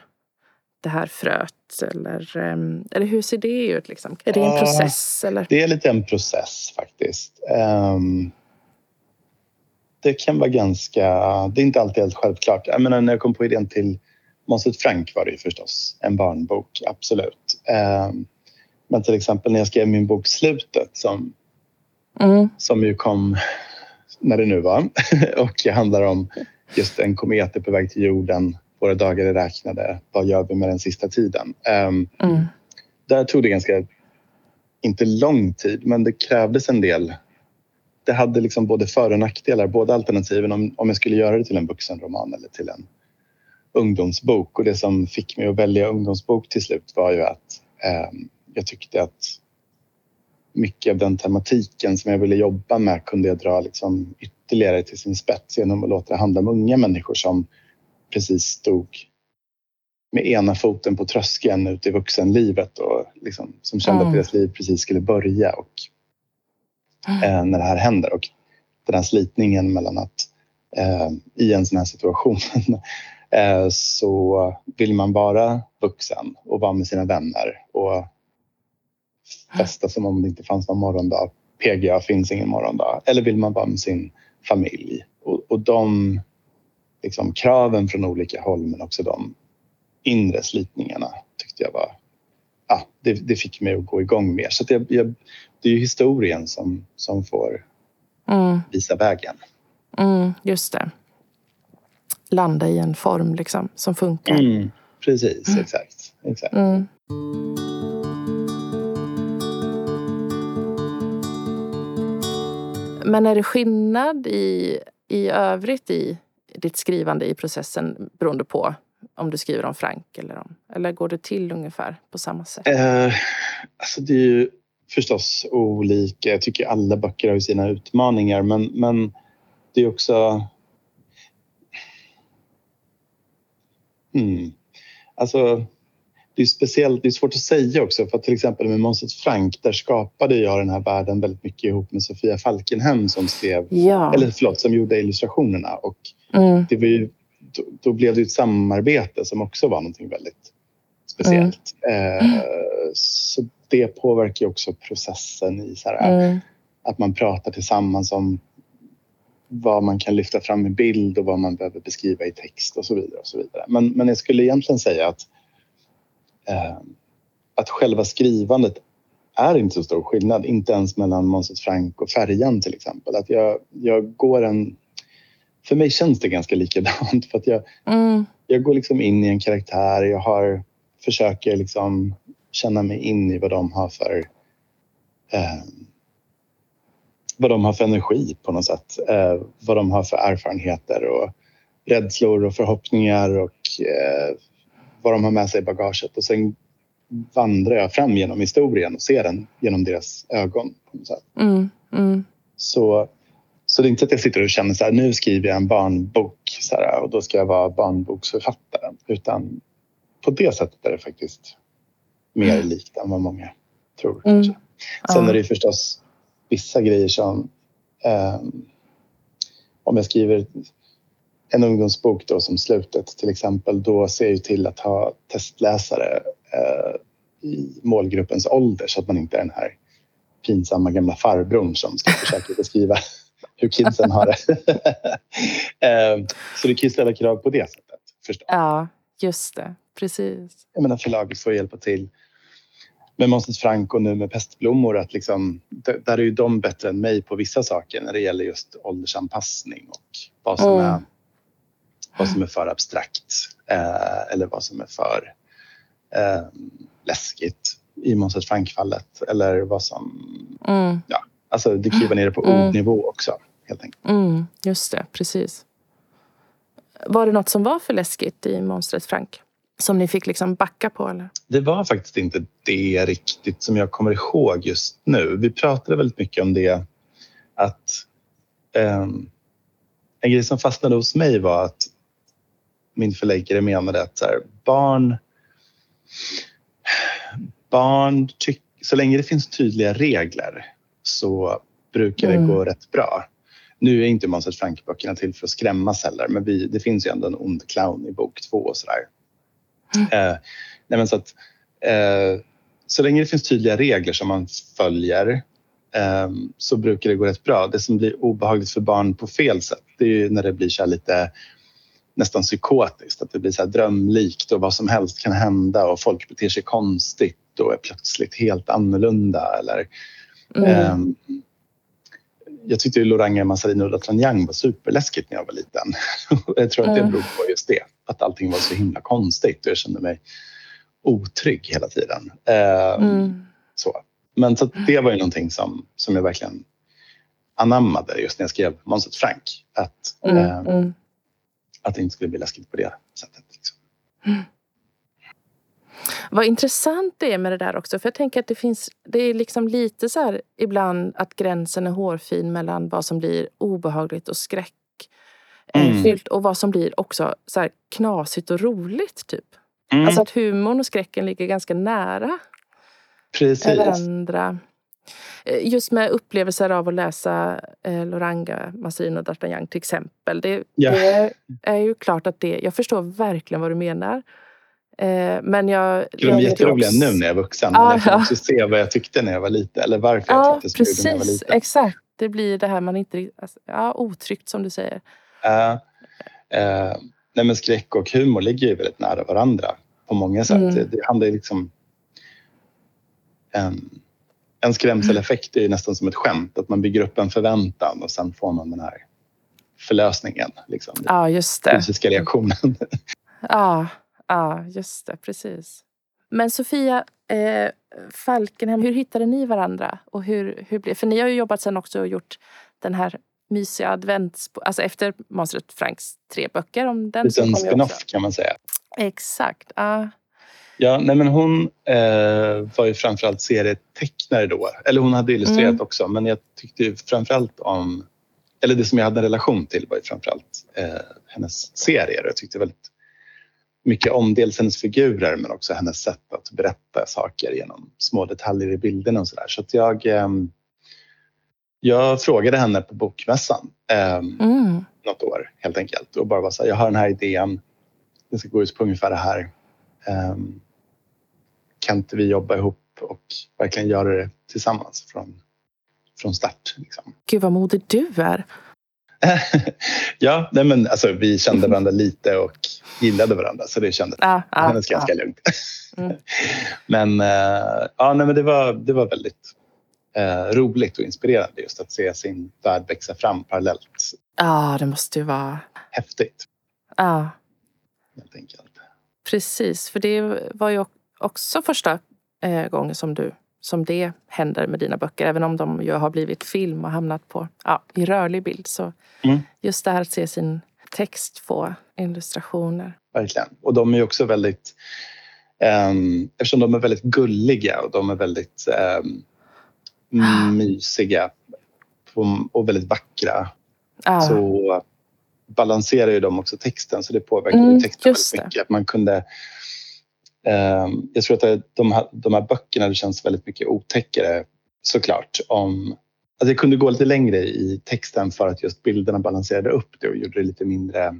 det här fröet? Eller, ehm, eller hur ser det ut? Liksom? Är det en process? Eller? Det är lite en process faktiskt. Um, det kan vara ganska... Det är inte alltid helt självklart. Jag menar, när jag kom på idén till Månset Frank var det ju förstås en barnbok, absolut. Um, men till exempel när jag skrev min bok Slutet som, mm. som ju kom när det nu var och handlar om just en komet är på väg till jorden våra dagar är räknade. Vad gör vi med den sista tiden? Um, mm. Där tog det ganska, inte lång tid, men det krävdes en del. Det hade liksom både för och nackdelar, båda alternativen om, om jag skulle göra det till en vuxenroman eller till en ungdomsbok. Och det som fick mig att välja ungdomsbok till slut var ju att um, jag tyckte att mycket av den tematiken som jag ville jobba med kunde jag dra liksom ytterligare till sin spets genom att låta det handla om unga människor som precis stod med ena foten på tröskeln ut i vuxenlivet och liksom, som kände mm. att deras liv precis skulle börja och, eh, när det här händer. Och den här slitningen mellan att eh, i en sån här situation eh, så vill man vara vuxen och vara med sina vänner och festa som om det inte fanns någon morgondag. PGA finns ingen morgondag. Eller vill man vara med sin familj? Och, och de liksom, kraven från olika håll men också de inre slitningarna tyckte jag var... Ja, det, det fick mig att gå igång mer. Så jag, jag, det är ju historien som, som får mm. visa vägen. Mm, just det. Landa i en form liksom, som funkar. Mm, precis, mm. exakt. exakt. Mm. Men är det skillnad i, i övrigt i ditt skrivande i processen beroende på om du skriver om Frank eller om, eller går det till ungefär på samma sätt? Eh, alltså det är ju förstås olika. Jag tycker alla böcker har sina utmaningar men, men det är också... Hmm. Alltså, det är speciellt, det är svårt att säga också för till exempel med Månset Frank där skapade jag den här världen väldigt mycket ihop med Sofia Falkenhem som skrev, ja. eller förlåt, som gjorde illustrationerna och mm. det var ju, då, då, blev det ett samarbete som också var någonting väldigt speciellt. Mm. Eh, så det påverkar också processen i så här, mm. att man pratar tillsammans om vad man kan lyfta fram i bild och vad man behöver beskriva i text och så vidare. Och så vidare. Men, men jag skulle egentligen säga att eh, att själva skrivandet är inte så stor skillnad, inte ens mellan Måns Frank och Färjan till exempel. Att jag, jag går en... För mig känns det ganska likadant för att jag, mm. jag går liksom in i en karaktär, jag har, försöker liksom känna mig in i vad de har för eh, vad de har för energi på något sätt. Eh, vad de har för erfarenheter och rädslor och förhoppningar och eh, vad de har med sig i bagaget och sen vandrar jag fram genom historien och ser den genom deras ögon. På något sätt. Mm, mm. Så, så det är inte att jag sitter och känner så här, nu skriver jag en barnbok så här, och då ska jag vara barnboksförfattare. Utan på det sättet är det faktiskt mer mm. likt än vad många tror. Mm. Sen är det förstås vissa grejer som eh, om jag skriver en ungdomsbok då som slutet till exempel, då ser jag till att ha testläsare eh, i målgruppens ålder så att man inte är den här pinsamma gamla farbrorn som ska försöka beskriva hur kidsen har det. eh, så det kan ju ställa krav på det sättet förstås. Ja, just det. Precis. Jag menar förlaget får hjälpa till med Måns Frank och nu med Pestblommor att liksom, där är ju de bättre än mig på vissa saker när det gäller just åldersanpassning och vad som mm. är vad som är för abstrakt eh, eller vad som är för eh, läskigt i Måns Frank-fallet eller vad som... Mm. Ja, alltså det kliver ner på mm. ordnivå också helt enkelt. Mm, just det, precis. Var det något som var för läskigt i Monstret Frank? Som ni fick liksom backa på? Eller? Det var faktiskt inte det riktigt som jag kommer ihåg just nu. Vi pratade väldigt mycket om det att um, en grej som fastnade hos mig var att min förläggare menade att så här, barn... Barn tycker... Så länge det finns tydliga regler så brukar det Mm. gå rätt bra. Nu är inte Måns Frank-böckerna till för att skrämmas heller men vi, det finns ju ändå en ond clown i bok två och sådär. Eh, nej men så, att, eh, så länge det finns tydliga regler som man följer eh, så brukar det gå rätt bra. Det som blir obehagligt för barn på fel sätt det är ju när det blir så lite nästan psykotiskt. Att det blir så drömlikt och vad som helst kan hända och folk beter sig konstigt och är plötsligt helt annorlunda. Eller, Mm. Ehm, jag tyckte ju Loranga Masarino D'Artagnan var superläskigt när jag var liten. jag tror att det Mm. beror på just det. Att allting var så himla konstigt och jag kände mig otrygg hela tiden. Ehm, Mm. så. Men så det var ju någonting som, som jag verkligen anammade just när jag skrev Måns Frank. Att, Mm. ehm, Mm. att det inte skulle bli läskigt på det sättet. Liksom. Vad intressant det är med det där också. För jag tänker att det finns, det är liksom lite så här ibland att gränsen är hårfin mellan vad som blir obehagligt och skräckfyllt Mm. och vad som blir också så här knasigt och roligt. typ. Mm, Alltså att humorn och skräcken ligger ganska nära precis. varandra. Eh, Just med upplevelser av att läsa eh, Loranga, Massin och D'Artagnan till exempel. Det, Ja. det är ju klart att det, jag förstår verkligen vad du menar. Eh, men jag... De är jätteroliga också- nu när jag är vuxen. Men jag kan ja. också se vad jag tyckte när jag var liten. Eller varför jag Ja, tyckte så när jag var precis. liten. Exakt. Det blir det här man inte... Alltså, ja, otryggt som du säger. Uh, uh, nej men skräck och humor ligger ju väldigt nära varandra på många sätt. Mm. Det, det handlar ju liksom... En, en skrämseleffekt är ju nästan som ett skämt. Att man bygger upp en förväntan och sen får man den här förlösningen. Liksom, den Ja, just det. fysiska reaktionen. Ja, ja, just det. Precis. Men Sofia eh, Falkenhem, hur hittade ni varandra? Och hur, hur blev, för ni har ju jobbat sen också och gjort den här mysiga advents... Alltså efter Måns Franks tre böcker om den. En kom ju också. spin-off kan man säga. Exakt. Ja. Ja, nej men hon eh, var ju framförallt serietecknare då. Eller hon hade illustrerat Mm. också men jag tyckte ju framförallt om... Eller det som jag hade en relation till var ju framförallt eh, hennes serier. Jag tyckte väldigt mycket om dels hennes figurer men också hennes sätt att berätta saker genom små detaljer i bilderna och sådär. Så att jag, ehm, jag frågade henne på bokmässan ehm, Mm. något år helt enkelt och bara var så här, jag har den här idén. Det ska gå ut på ungefär det här. Ehm, kan inte vi jobba ihop och verkligen göra det tillsammans från, från start? Liksom. Gud vad modig du är. ja, nej men alltså, vi kände varandra lite och gillade varandra så det kändes, ja, kändes ganska lugnt. Mm. men eh, ja, nej, men det, var, det var väldigt eh, roligt och inspirerande just att se sin värld växa fram parallellt. ja, det måste ju vara... Häftigt Ja, helt enkelt. precis. För det var ju också första eh, gången som du som det händer med dina böcker. Även om de ju har blivit film och hamnat på, ja, i rörlig bild. Så Mm. just det här att se sin text få illustrationer. Verkligen. Och de är ju också väldigt... Um, eftersom de är väldigt gulliga och de är väldigt um, mysiga och väldigt vackra Ja, så balanserar ju de också texten så det påverkar ju Mm, texten väldigt mycket. Man kunde, ehm, jag tror att de här, de här böckerna det känns väldigt mycket otäckare såklart. Om, alltså jag kunde gå lite längre i texten för att just bilderna balanserade upp det och gjorde det lite mindre,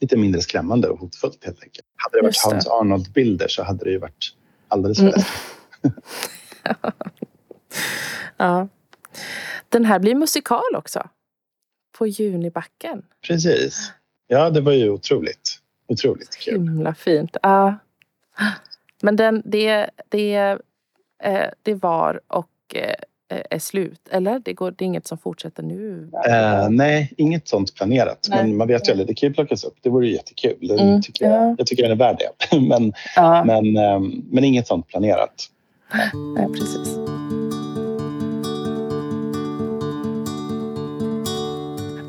lite mindre skrämmande och hotfullt helt enkelt. Hade det varit. Hans Arnold-bilder så hade det ju varit alldeles för Mm. ja. Den här blir musikal också. På Junibacken. Precis. Ja, det var ju otroligt, otroligt kul. Himla fint. Ja. Men den, det, det, eh, det var och eh, är slut. Eller? Det, går, det är inget som fortsätter nu? Eh, nej, inget sånt planerat. Nej. Men man vet ju aldrig, det kan ju plockas upp. Det vore ju jättekul. Mm, tycker jag, ja. jag tycker den är värd det. men, Ja, men, ehm, men inget sånt planerat. nej, precis.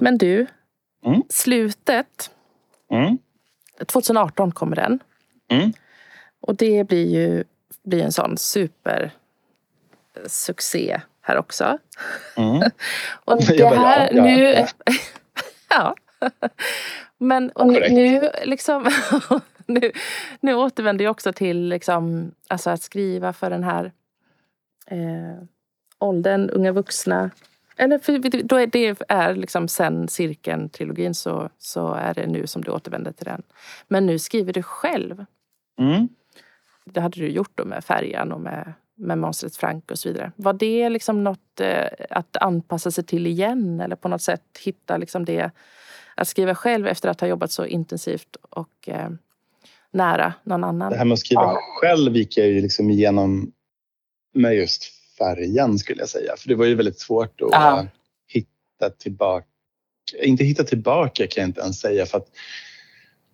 Men du, Mm. slutet. Mm. 2018 kommer den. Mm. Och det blir ju blir en sån supersuccé här också. Mm. Och det här ja, nu... ja. Ja. Men och nu, nu, liksom, nu, nu återvänder jag också till liksom, alltså att skriva för den här eh, åldern, unga vuxna. Eller för, då är det är liksom sen cirkeln-trilogin så, så är det nu som du återvänder till den. Men nu skriver du själv. Mm. Det hade du gjort då med Färjan och med, med Monstret Frank och så vidare. Var det liksom något eh, att anpassa sig till igen eller på något sätt hitta liksom det att skriva själv efter att ha jobbat så intensivt och eh, nära någon annan? Det här med att skriva ja. själv gick jag ju liksom igenom med just färjan skulle jag säga. För det var ju väldigt svårt att Aha. hitta tillbaka. Inte hitta tillbaka kan jag inte ens säga för att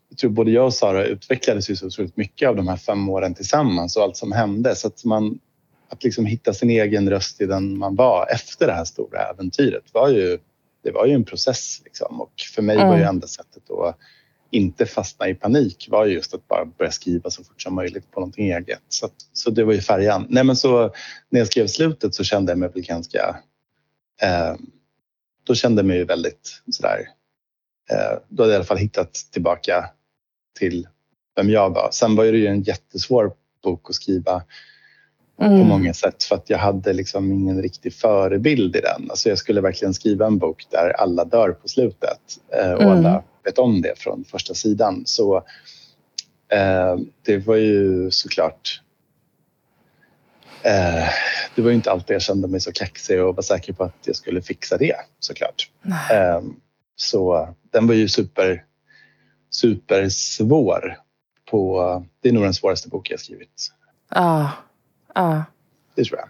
jag tror både jag och Sara utvecklades ju så otroligt mycket av de här fem åren tillsammans och allt som hände. Så att man att liksom hitta sin egen röst i den man var efter det här stora äventyret var ju, det var ju en process. Liksom. Och för mig mm. var ju enda sättet att inte fastna i panik var just att bara börja skriva så fort som möjligt på någonting eget. Så, så det var ju färjan. Nej, men så, när jag skrev slutet så kände jag mig väl ganska... Eh, då kände jag mig väldigt sådär... Eh, då hade jag i alla fall hittat tillbaka till vem jag var. Sen var det ju en jättesvår bok att skriva mm. på många sätt för att jag hade liksom ingen riktig förebild i den. Alltså jag skulle verkligen skriva en bok där alla dör på slutet eh, och mm. alla vet om det från första sidan. Så eh, det var ju såklart eh, det var ju inte alltid jag kände mig så kaxig och var säker på att jag skulle fixa det såklart. Eh, så den var ju super, super svår. På, det är nog den svåraste bok jag skrivit. Ja. ja. Det tror jag.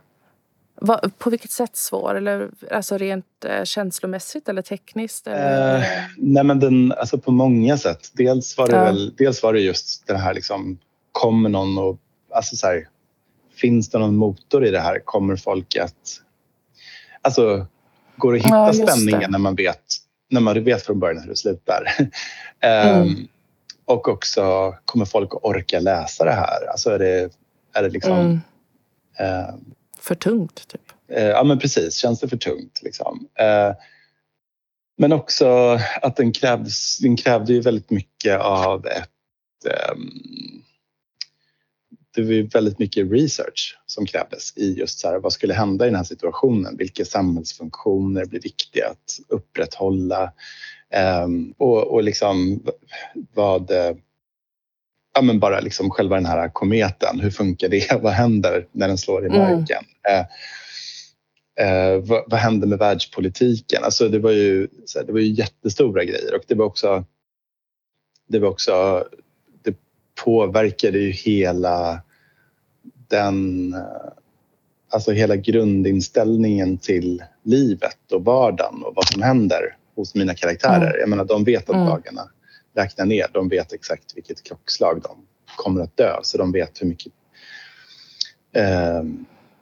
På vilket sätt svår? Eller, alltså rent eh, känslomässigt eller tekniskt? Eller? Eh, nej men den, alltså på många sätt. Dels var det, ja. väl, dels var det just det här liksom, kommer någon och... Alltså så här, finns det någon motor i det här? Kommer folk att... Alltså, går det att hitta ja, spänningen när man, vet, när man vet från början hur det slutar? mm. um, och också, kommer folk att orka läsa det här? Alltså är det, är det liksom... Mm. Uh, för tungt? Typ. Eh, ja, men precis. Känns det för tungt? Liksom. Eh, men också att den, krävs, den krävde ju väldigt mycket av ett... Ehm, det var ju väldigt mycket research som krävdes i just så här, vad skulle hända i den här situationen? Vilka samhällsfunktioner blir viktiga att upprätthålla? Ehm, och, och liksom vad eh, ja, men bara liksom själva den här kometen. Hur funkar det? Vad händer när den slår i mm. marken? Mm. Eh, eh, vad, vad händer med världspolitiken? Alltså det, var ju, här, det var ju jättestora grejer och det var också... Det var också... Det påverkade ju hela den... Alltså hela grundinställningen till livet och vardagen och vad som händer hos mina karaktärer. Mm. Jag menar, de vet att mm. dagarna räkna ner. De vet exakt vilket klockslag de kommer att dö så de vet hur mycket... Eh,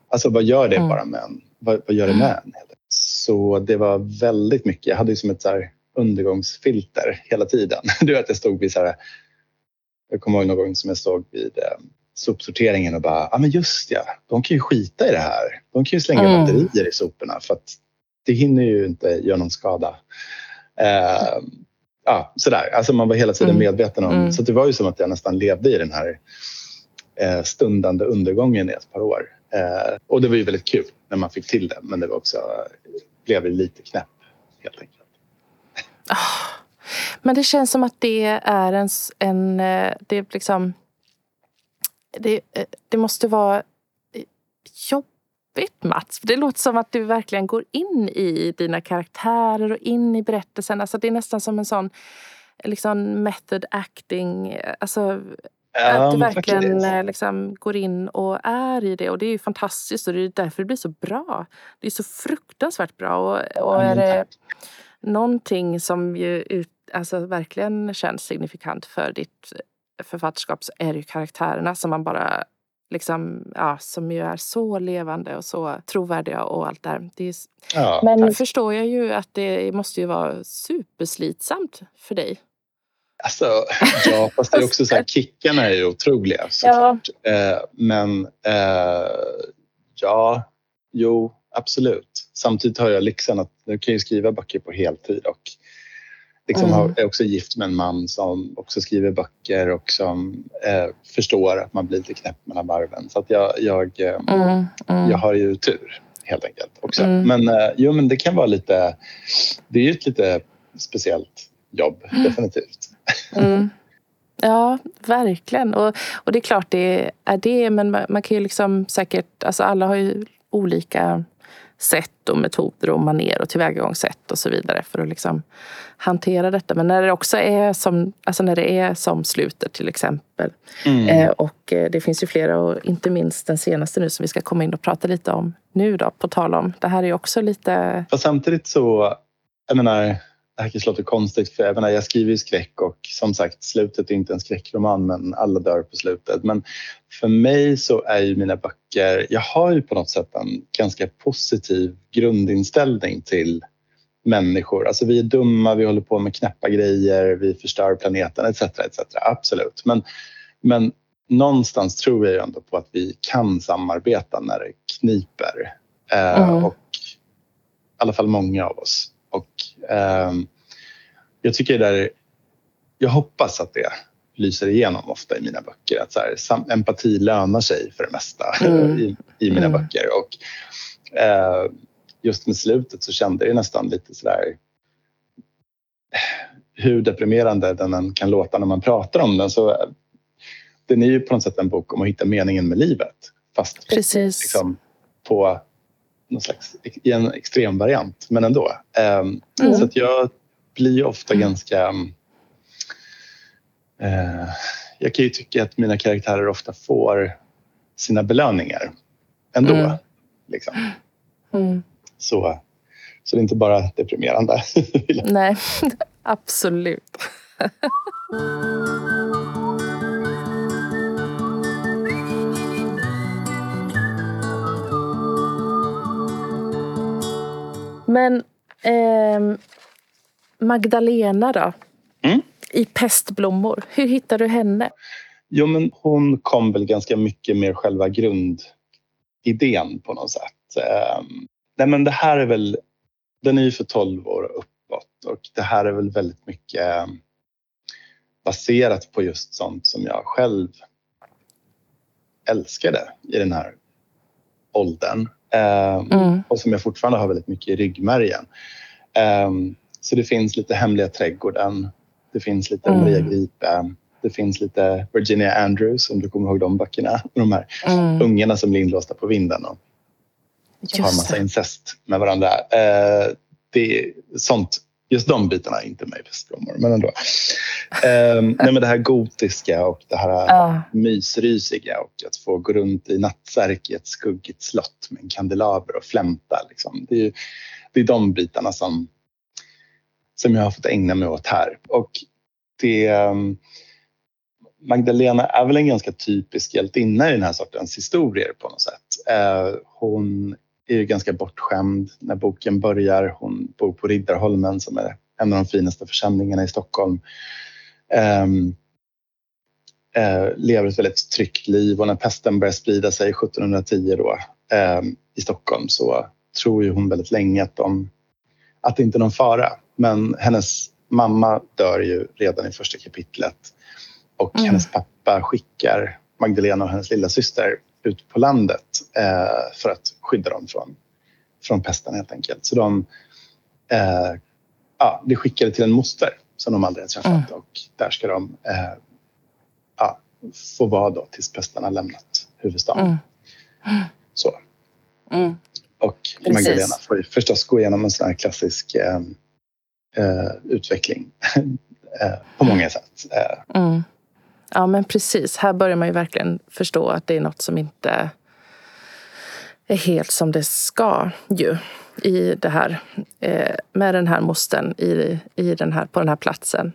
alltså vad gör det mm. bara med en? Vad, vad gör det med en? Så det var väldigt mycket. Jag hade ju som ett så undergångsfilter hela tiden. Du vet, jag stod vid så här, Jag kommer ihåg någon gång som jag stod vid eh, sopsorteringen och bara, ja ah, men just ja, de kan ju skita i det här. De kan ju slänga mm. batterier i soporna för att det hinner ju inte göra någon skada. Eh, ja, sådär. Alltså man var hela tiden mm. medveten om... Mm. Så det var ju som att jag nästan levde i den här eh, stundande undergången i ett par år. Eh, och det var ju väldigt kul när man fick till det men det var också, blev lite knäpp helt enkelt. Oh, men det känns som att det är en... en eh, det, liksom, det, eh, det måste vara jobb jobbigt Mats. För det låter som att du verkligen går in i dina karaktärer och in i berättelsen. Alltså det är nästan som en sån liksom method acting. Alltså, ja, att du verkligen eh, liksom, går in och är i det. Och det är ju fantastiskt och det är därför det blir så bra. Det är så fruktansvärt bra. Och, och är det någonting som ju ut, alltså, verkligen känns signifikant för ditt författarskap så är det ju karaktärerna som man bara liksom, ja, som ju är så levande och så trovärdiga och allt där. Det är, ja, men tack. förstår jag ju att det måste ju vara superslitsamt för dig. Alltså, ja, fast det är också så här, kickarna är ju otroliga såklart. Ja. Eh, men eh, ja, jo, absolut. Samtidigt har jag lyxen att nu kan jag skriva böcker på heltid och liksom Mm. är också gift med en man som också skriver böcker och som eh, förstår att man blir lite knäpp mellan varven. Så att jag, jag, eh, Mm, mm. jag har ju tur helt enkelt också. Mm. Men, eh, jo, men det kan vara lite... Det är ju ett lite speciellt jobb, definitivt. Mm. Ja, verkligen. Och, och det är klart det är det, men man, man kan ju liksom säkert... Alltså alla har ju olika sätt och metoder och maner och tillvägagångssätt och så vidare för att liksom hantera detta. Men när det också är som, alltså när det är som slutet till exempel. Mm. Eh, och eh, det finns ju flera och inte minst den senaste nu som vi ska komma in och prata lite om nu då, på tal om. Det här är ju också lite... Fast samtidigt så, jag menar, det här kanske låter konstigt för jag, menar, jag skriver ju skräck och som sagt slutet är inte en skräckroman men alla dör på slutet. Men för mig så är ju mina böcker, jag har ju på något sätt en ganska positiv grundinställning till människor. Alltså vi är dumma, vi håller på med knäppa grejer, vi förstör planeten etc. etc. Absolut. Men, men någonstans tror jag ju ändå på att vi kan samarbeta när det kniper. Eh, Mm. Och i alla fall många av oss. Och ehm, jag tycker det där, jag hoppas att det lyser igenom ofta i mina böcker. Att så här, sam- empati lönar sig för det mesta Mm. i, i mina Mm. böcker. Och eh, just med slutet så kände jag nästan lite sådär hur deprimerande den än kan låta när man pratar om den. Så den är ju på något sätt en bok om att hitta meningen med livet. Fast Precis. liksom, på någon slags, i en extrem variant, men ändå. Ehm, Mm. Så att jag blir ju ofta ganska... Eh, jag kan ju tycka att mina karaktärer ofta får sina belöningar ändå. Mm. Liksom. Mm. Så, så det är inte bara deprimerande. Nej, absolut. Men ehm, Magdalena då? Mm. I Pestblommor. Hur hittar du henne? Jo, men hon kom väl ganska mycket med själva grundidén på något sätt. Ehm, nej, men det här är väl... Den är ju för 12 år och uppåt och det här är väl väldigt mycket eh, baserat på just sånt som jag själv älskade i den här åldern. Ehm, Mm. och som jag fortfarande har väldigt mycket i ryggmärgen. Ehm, så det finns lite Hemliga trädgården, det finns lite Mm. Maria Gripe, det finns lite Virginia Andrews om du kommer ihåg de böckerna. De här Mm. ungarna som blir inlåsta på vinden och har Just massa incest med varandra. Eh, det är sånt, just de bitarna är inte med i Pestblommor, men ändå. Ehm, nej, men det här gotiska och det här Ja. mysrysiga och att få gå runt i nattsärk i ett skuggigt slott med en kandelaber och flämta. Liksom. Det, är, det är de bitarna som, som jag har fått ägna mig åt här. Och det, ehm, Magdalena är väl en ganska typisk hjältinna i den här sortens historier på något sätt. Eh, hon är ju ganska bortskämd när boken börjar. Hon bor på Riddarholmen som är en av de finaste församlingarna i Stockholm. Ehm, eh, lever ett väldigt tryggt liv och när pesten börjar sprida sig 1710 då, eh, i Stockholm så tror ju hon väldigt länge att, de, att det inte är någon fara. Men hennes mamma dör ju redan i första kapitlet och Mm. hennes pappa skickar Magdalena och hennes lilla syster ut på landet eh, för att skydda dem från, från pesten helt enkelt. Så de eh, ja, blir skickade till en moster som de aldrig har träffat Mm. och där ska de eh, ja, få vara då tills pesten har lämnat huvudstaden. Mm. Så. Mm. Och Precis. Magdalena får ju förstås gå igenom en sån här klassisk eh, eh, utveckling eh, på många sätt. Mm. Ja, men precis. Här börjar man ju verkligen förstå att det är något som inte är helt som det ska ju i det här eh, med den här mostern i, i den här, på den här platsen.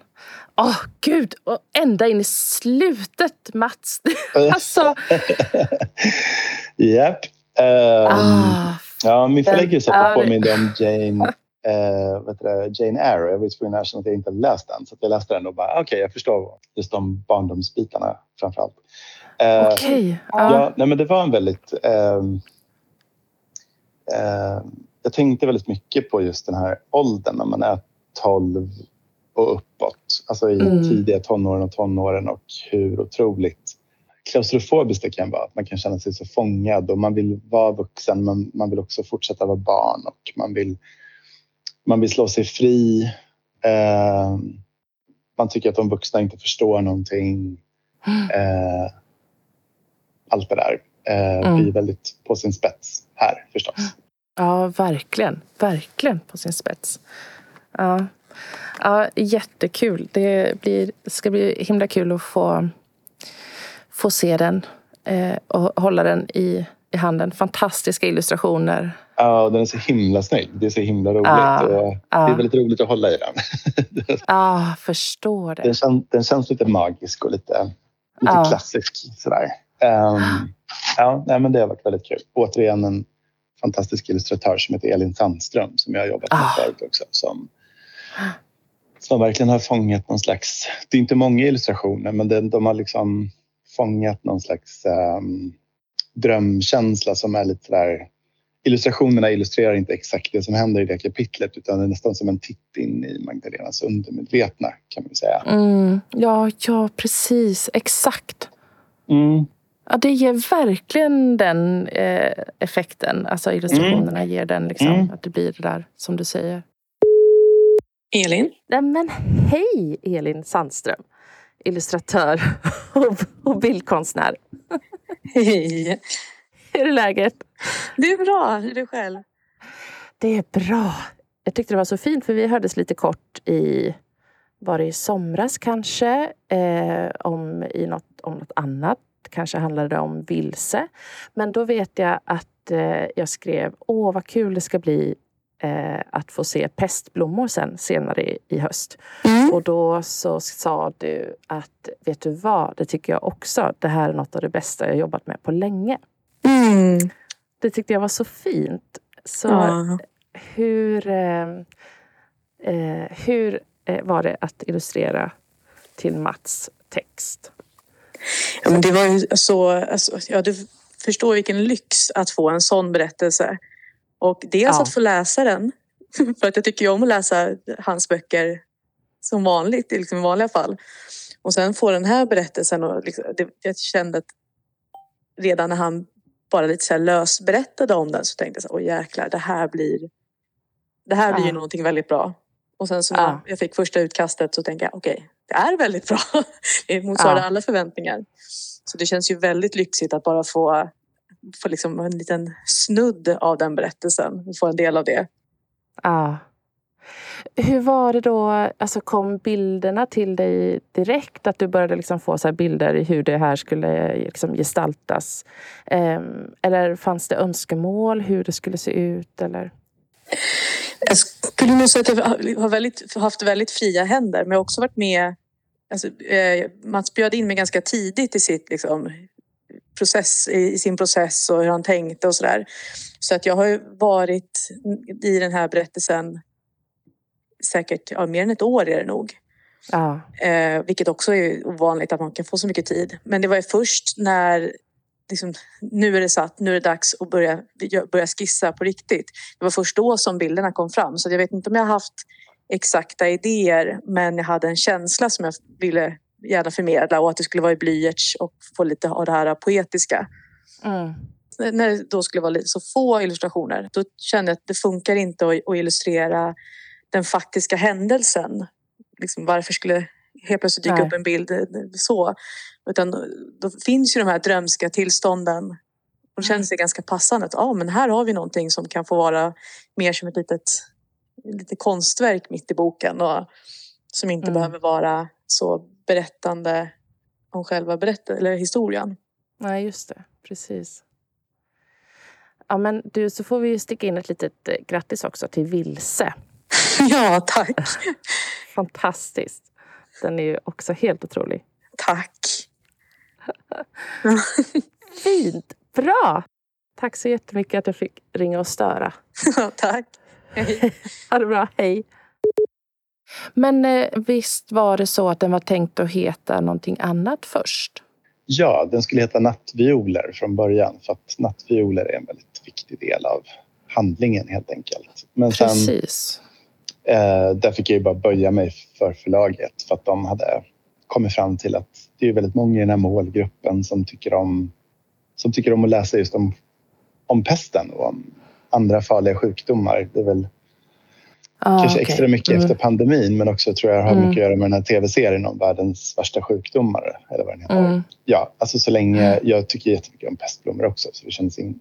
Åh, gud! Och ända in i slutet, Mats! alltså, Japp. Ehm, ah, Ja, min förläggare det- påminde om Jane, eh, heter det, Jane Eyre. Jag var tvungen att att jag inte läst den. Så jag läste den och bara, okej, jag förstår just de barndomsbitarna framför allt. Eh, okej. ja. Ja. nej, men det var en väldigt... ehm, ehm, jag tänkte väldigt mycket på just den här åldern när man är 12 och uppåt. Alltså i Mm. tidiga tonåren och tonåren och hur otroligt klaustrofobiskt det kan vara. Att man kan känna sig så fångad och man vill vara vuxen men man vill också fortsätta vara barn och man vill, man vill slå sig fri. Eh, man tycker att de vuxna inte förstår någonting. Eh, allt det där eh, Mm. blir väldigt på sin spets här förstås. Ja, verkligen. Verkligen på sin spets. Ja, ja jättekul. Det blir, ska bli himla kul att få, få se den eh, och hålla den i, i handen. Fantastiska illustrationer. Ja, den är så himla snygg. Det är så himla roligt. Ja, och ja. Det är väldigt roligt att hålla i den. Ja, förstår Den, det. kän, den känns lite magisk och lite, lite klassisk. Sådär. Ehm, ja, nej, men det har varit väldigt kul. Återigen en fantastisk illustratör som heter Elin Sandström som jag har jobbat med Ah. förut också. Som, som verkligen har fångat någon slags... Det är inte många illustrationer men den, de har liksom fångat någon slags ehm, drömkänsla som är lite där... Illustrationerna illustrerar inte exakt det som händer i det kapitlet utan det är nästan som en titt in i Magdalenas undermedvetna kan man säga. Mm, ja, ja, precis. Exakt. Mm. Ja, det ger verkligen den eh, effekten. Alltså illustrationerna ger den liksom, Mm. att det blir det där som du säger. Elin? Nej, men hej Elin Sandström! Illustratör och, och bildkonstnär. Hej! Hur är läget? Det är bra. Hur är det själv? Det är bra. Jag tyckte det var så fint för vi hördes lite kort i, var det i somras kanske, eh, om, i något, om något annat. Kanske handlade det om vilse. Men då vet jag att eh, jag skrev, åh vad kul det ska bli eh, att få se pestblommor sen senare i, i höst. Mm. Och då så sa du att, vet du vad, det tycker jag också. Det här är något av det bästa jag jobbat med på länge. Mm. Det tyckte jag var så fint. Så Ja. hur, eh, eh, hur eh, var det att illustrera till Mats text? Ja, men det var ju så... Alltså, ja, du förstår vilken lyx att få en sån berättelse. Och dels Ja. att få läsa den. För att jag tycker ju om att läsa hans böcker som vanligt, liksom i vanliga fall. Och sen få den här berättelsen. Och liksom, det, jag kände att redan när han bara lite så här löst berättade om den så tänkte jag så här, åh jäklar, det här blir, det här blir ju Ja. någonting väldigt bra. Och sen så Ja. jag fick första utkastet så tänkte jag, okej, det är väldigt bra. Det motsvarade Ja. alla förväntningar. Så det känns ju väldigt lyxigt att bara få, få liksom en liten snudd av den berättelsen. Få en del av det. Ja. Hur var det då, alltså kom bilderna till dig direkt? Att du började liksom få så här bilder i hur det här skulle liksom gestaltas? Ehm, eller fanns det önskemål hur det skulle se ut? Eller? Jag skulle nog säga att jag har väldigt, haft väldigt fria händer men jag har också varit med Alltså, eh, Mats bjöd in mig ganska tidigt i, sitt, liksom, process, i, sin process och hur han tänkte och sådär. Så att jag har varit i den här berättelsen säkert ja, mer än ett år är det nog. Ja. Eh, vilket också är ovanligt att man kan få så mycket tid. Men det var ju först när liksom, nu är det satt, nu är det dags att börja, börja skissa på riktigt. Det var först då som bilderna kom fram. Så jag vet inte om jag haft exakta idéer men jag hade en känsla som jag ville gärna förmedla och att det skulle vara i blyerts och få lite av det här poetiska. Mm. När det då skulle vara så få illustrationer då kände jag att det funkar inte att, att illustrera den faktiska händelsen. Liksom, varför skulle helt plötsligt dyka Nej. upp en bild så? Utan då finns ju de här drömska tillstånden. Och det känns det ganska passande att ah, men här har vi någonting som kan få vara mer som ett litet lite konstverk mitt i boken och som inte Mm. behöver vara så berättande om själva berätt eller historien. Nej, just det. Precis. Ja, men du, så får vi sticka in ett litet eh, grattis också till Vilse. Ja, tack. Fantastiskt. Den är ju också helt otrolig. Tack. Fint! Bra! Tack så jättemycket att jag fick ringa och störa. Tack. Hej. Ha det bra, hej! Men eh, visst var det så att den var tänkt att heta någonting annat först? Ja, den skulle heta Nattvioler från början för att nattvioler är en väldigt viktig del av handlingen helt enkelt. Men sen Precis. Eh, där fick jag ju bara böja mig för förlaget för att de hade kommit fram till att det är väldigt många i den här målgruppen som tycker om, som tycker om att läsa just om, om pesten och om andra farliga sjukdomar. Det är väl Ah, kanske okej. extra mycket Mm. efter pandemin men också tror jag har Mm. mycket att göra med den här tv-serien om världens värsta sjukdomar. Eller vad den heter. Mm. Ja, alltså så länge jag tycker jättemycket om pestblommor också så det känns, in,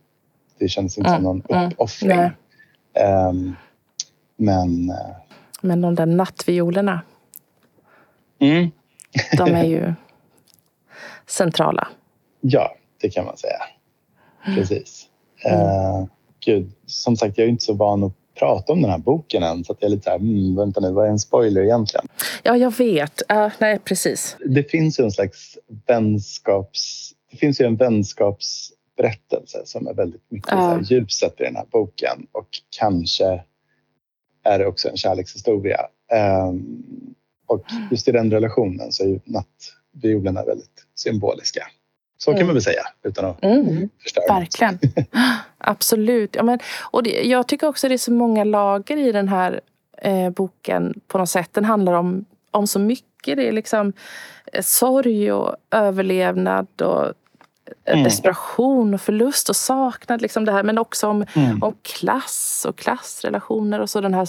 det känns inte Mm, som någon mm, uppoffring. nej. Men eh, Men de där nattviolerna, mm, de är ju centrala. ja, det kan man säga. Precis. Eh, gud, som sagt, jag är inte så van att prata om den här boken än så att jag är lite så här, mm, vänta nu, vad är en spoiler egentligen? Ja, jag vet. Ja, nej, precis. det finns ju en slags vänskaps... Det finns ju en vänskapsberättelse som är väldigt mycket Ja. så här ljuset i den här boken och kanske är det också en kärlekshistoria. Ehm, och just i den relationen så är ju nattviolerna väldigt symboliska. Så kan Mm. man väl säga utan att Mm. förstöra. Verkligen. Absolut. Ja, men, och det, jag tycker också det är så många lager i den här eh, boken på något sätt. Den handlar om, om så mycket. Det är liksom eh, sorg och överlevnad och Mm. desperation och förlust och saknad. Liksom det här. Men också om, Mm. om klass och klassrelationer och så den här,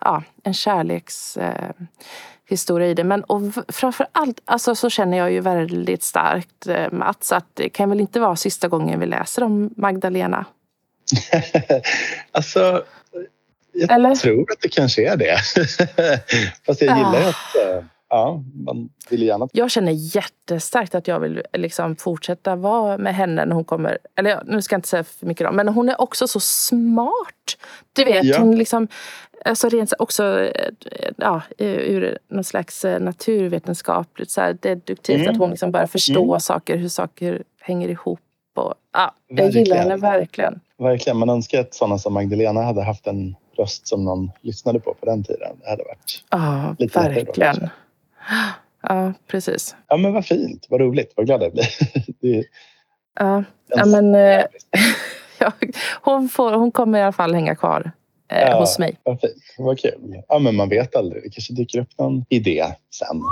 ja, en kärlekshistoria eh, i det. Men och framför allt alltså, så känner jag ju väldigt starkt eh, Mats att det kan väl inte vara sista gången vi läser om Magdalena? alltså, jag Eller? tror att det kanske är det. Fast jag gillar ju Ah. att eh, ja, man vill gärna Jag känner jättestarkt att jag vill liksom fortsätta vara med henne när hon kommer. Eller nu ska jag inte säga för mycket om, men hon är också så smart. Du vet, Ja. hon liksom alltså rent så- också eh, ja, ur någon slags eh, naturvetenskapligt så här deduktivt Mm. att hon liksom börjar förstå Mm. saker, hur saker hänger ihop. Och, ja, jag Verkligen. gillar henne verkligen. Verkligen. Man önskar att sådana som Magdalena hade haft en röst som någon lyssnade på på den tiden. Det hade varit... Ja, Lite lättare då, verkligen. Ja, precis. Ja, men vad fint. Vad roligt. Vad glad jag blir. Det Ja, ja en- men eh, ja, hon, får, hon kommer i alla fall hänga kvar eh, Ja. hos mig. Vad fint. Vad kul. Ja, men man vet aldrig. Det kanske dyker upp någon idé sen.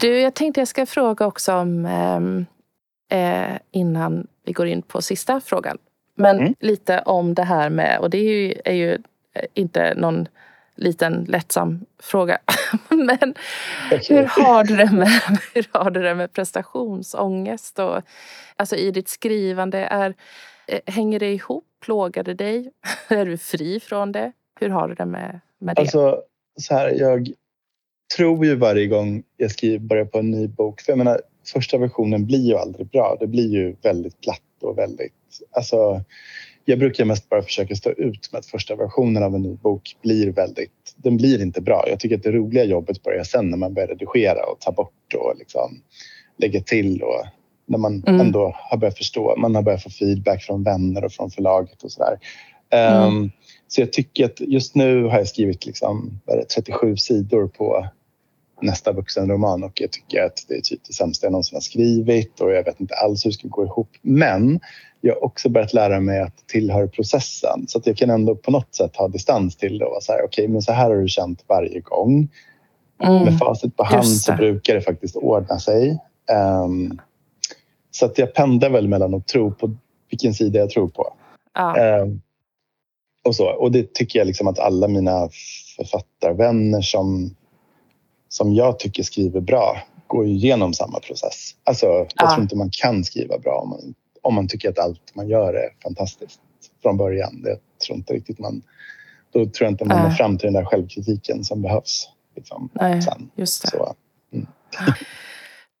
Du, jag tänkte jag ska fråga också om ehm, eh, innan vi går in på sista frågan. Men Mm. lite om det här med, och det är ju, är ju eh, inte någon liten lättsam fråga. Men hur har du det med, hur har du det med prestationsångest? Och, alltså i ditt skrivande, är, eh, hänger det ihop? Plågar det dig? är du fri från det? Hur har du det med, med det? Alltså, så här, jag tror ju varje gång jag skriver, börjar på en ny bok. För jag menar, första versionen blir ju aldrig bra. Det blir ju väldigt platt och väldigt... Alltså, jag brukar mest bara försöka stå ut med att första versionen av en ny bok blir väldigt... Den blir inte bra. Jag tycker att det roliga jobbet börjar sen när man börjar redigera och ta bort och liksom lägga till och när man Mm. ändå har börjat förstå. Man har börjat få feedback från vänner och från förlaget och sådär. Mm. Ehm, så jag tycker att just nu har jag skrivit liksom, vad är det, 37 sidor på nästa vuxenroman och jag tycker att det är typ det sämsta jag någonsin har skrivit och jag vet inte alls hur det ska gå ihop. Men jag har också börjat lära mig att tillhöra processen så att jag kan ändå på något sätt ha distans till det och vara så här, okej, men så här har du känt varje gång. Mm. Med facit på hand så brukar det faktiskt ordna sig. Ehm, så att jag pendlar väl mellan att tro på vilken sida jag tror på. Ja. Ehm, och, så. och det tycker jag liksom att alla mina författarvänner som, som jag tycker skriver bra går ju igenom samma process. Alltså, jag Ja. tror inte man kan skriva bra om man, om man tycker att allt man gör är fantastiskt från början. Det tror inte riktigt man... Då tror jag inte man når fram till den där självkritiken som behövs. Liksom, Nej, sen. just det. Så,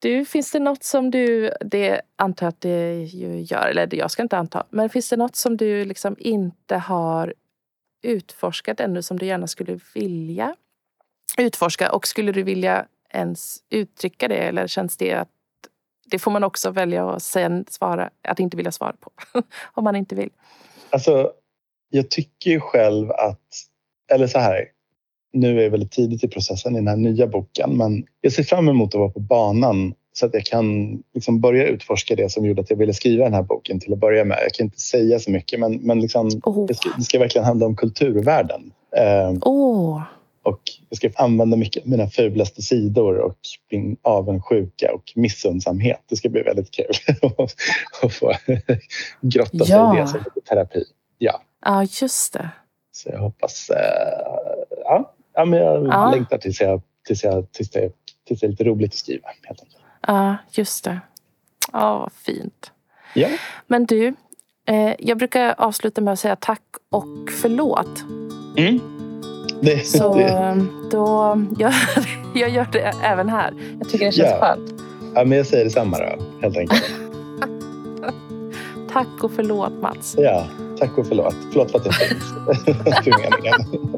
Du, finns det något som du, det antar jag att det ju gör, eller det jag ska inte anta, men finns det något som du liksom inte har utforskat ännu som du gärna skulle vilja utforska? Och skulle du vilja ens uttrycka det eller känns det att det får man också välja att sen svara, att inte vilja svara på om man inte vill? Alltså, jag tycker ju själv att, eller så här, nu är jag väldigt tidigt i processen i den här nya boken, men jag ser fram emot att vara på banan så att jag kan liksom börja utforska det som gjorde att jag ville skriva den här boken till att börja med. Jag kan inte säga så mycket men, men liksom, Oh. det, ska, det ska verkligen handla om kulturvärlden. Eh, Åh, och jag ska använda mycket av mina fulaste sidor och min avundsjuka och missundsamhet. Det ska bli väldigt kul att få grotta sig Ja. i det som terapi. Ja, ja just det. så jag hoppas... Eh, ja, ja, men jag Ja. längtar tills, jag, tills, jag, tills, det, tills det är lite roligt att skriva. Helt enkelt. Ja, just det. Ja, vad fint. Ja. Men du, eh, jag brukar avsluta med att säga tack och förlåt. Mm. Det, Så det, då, jag, jag gör det även här. Jag tycker det känns Ja. skönt. ja, men jag säger detsamma då, helt enkelt. Tack och förlåt Mats. Ja, tack och förlåt. Förlåt för att jag. För meningen.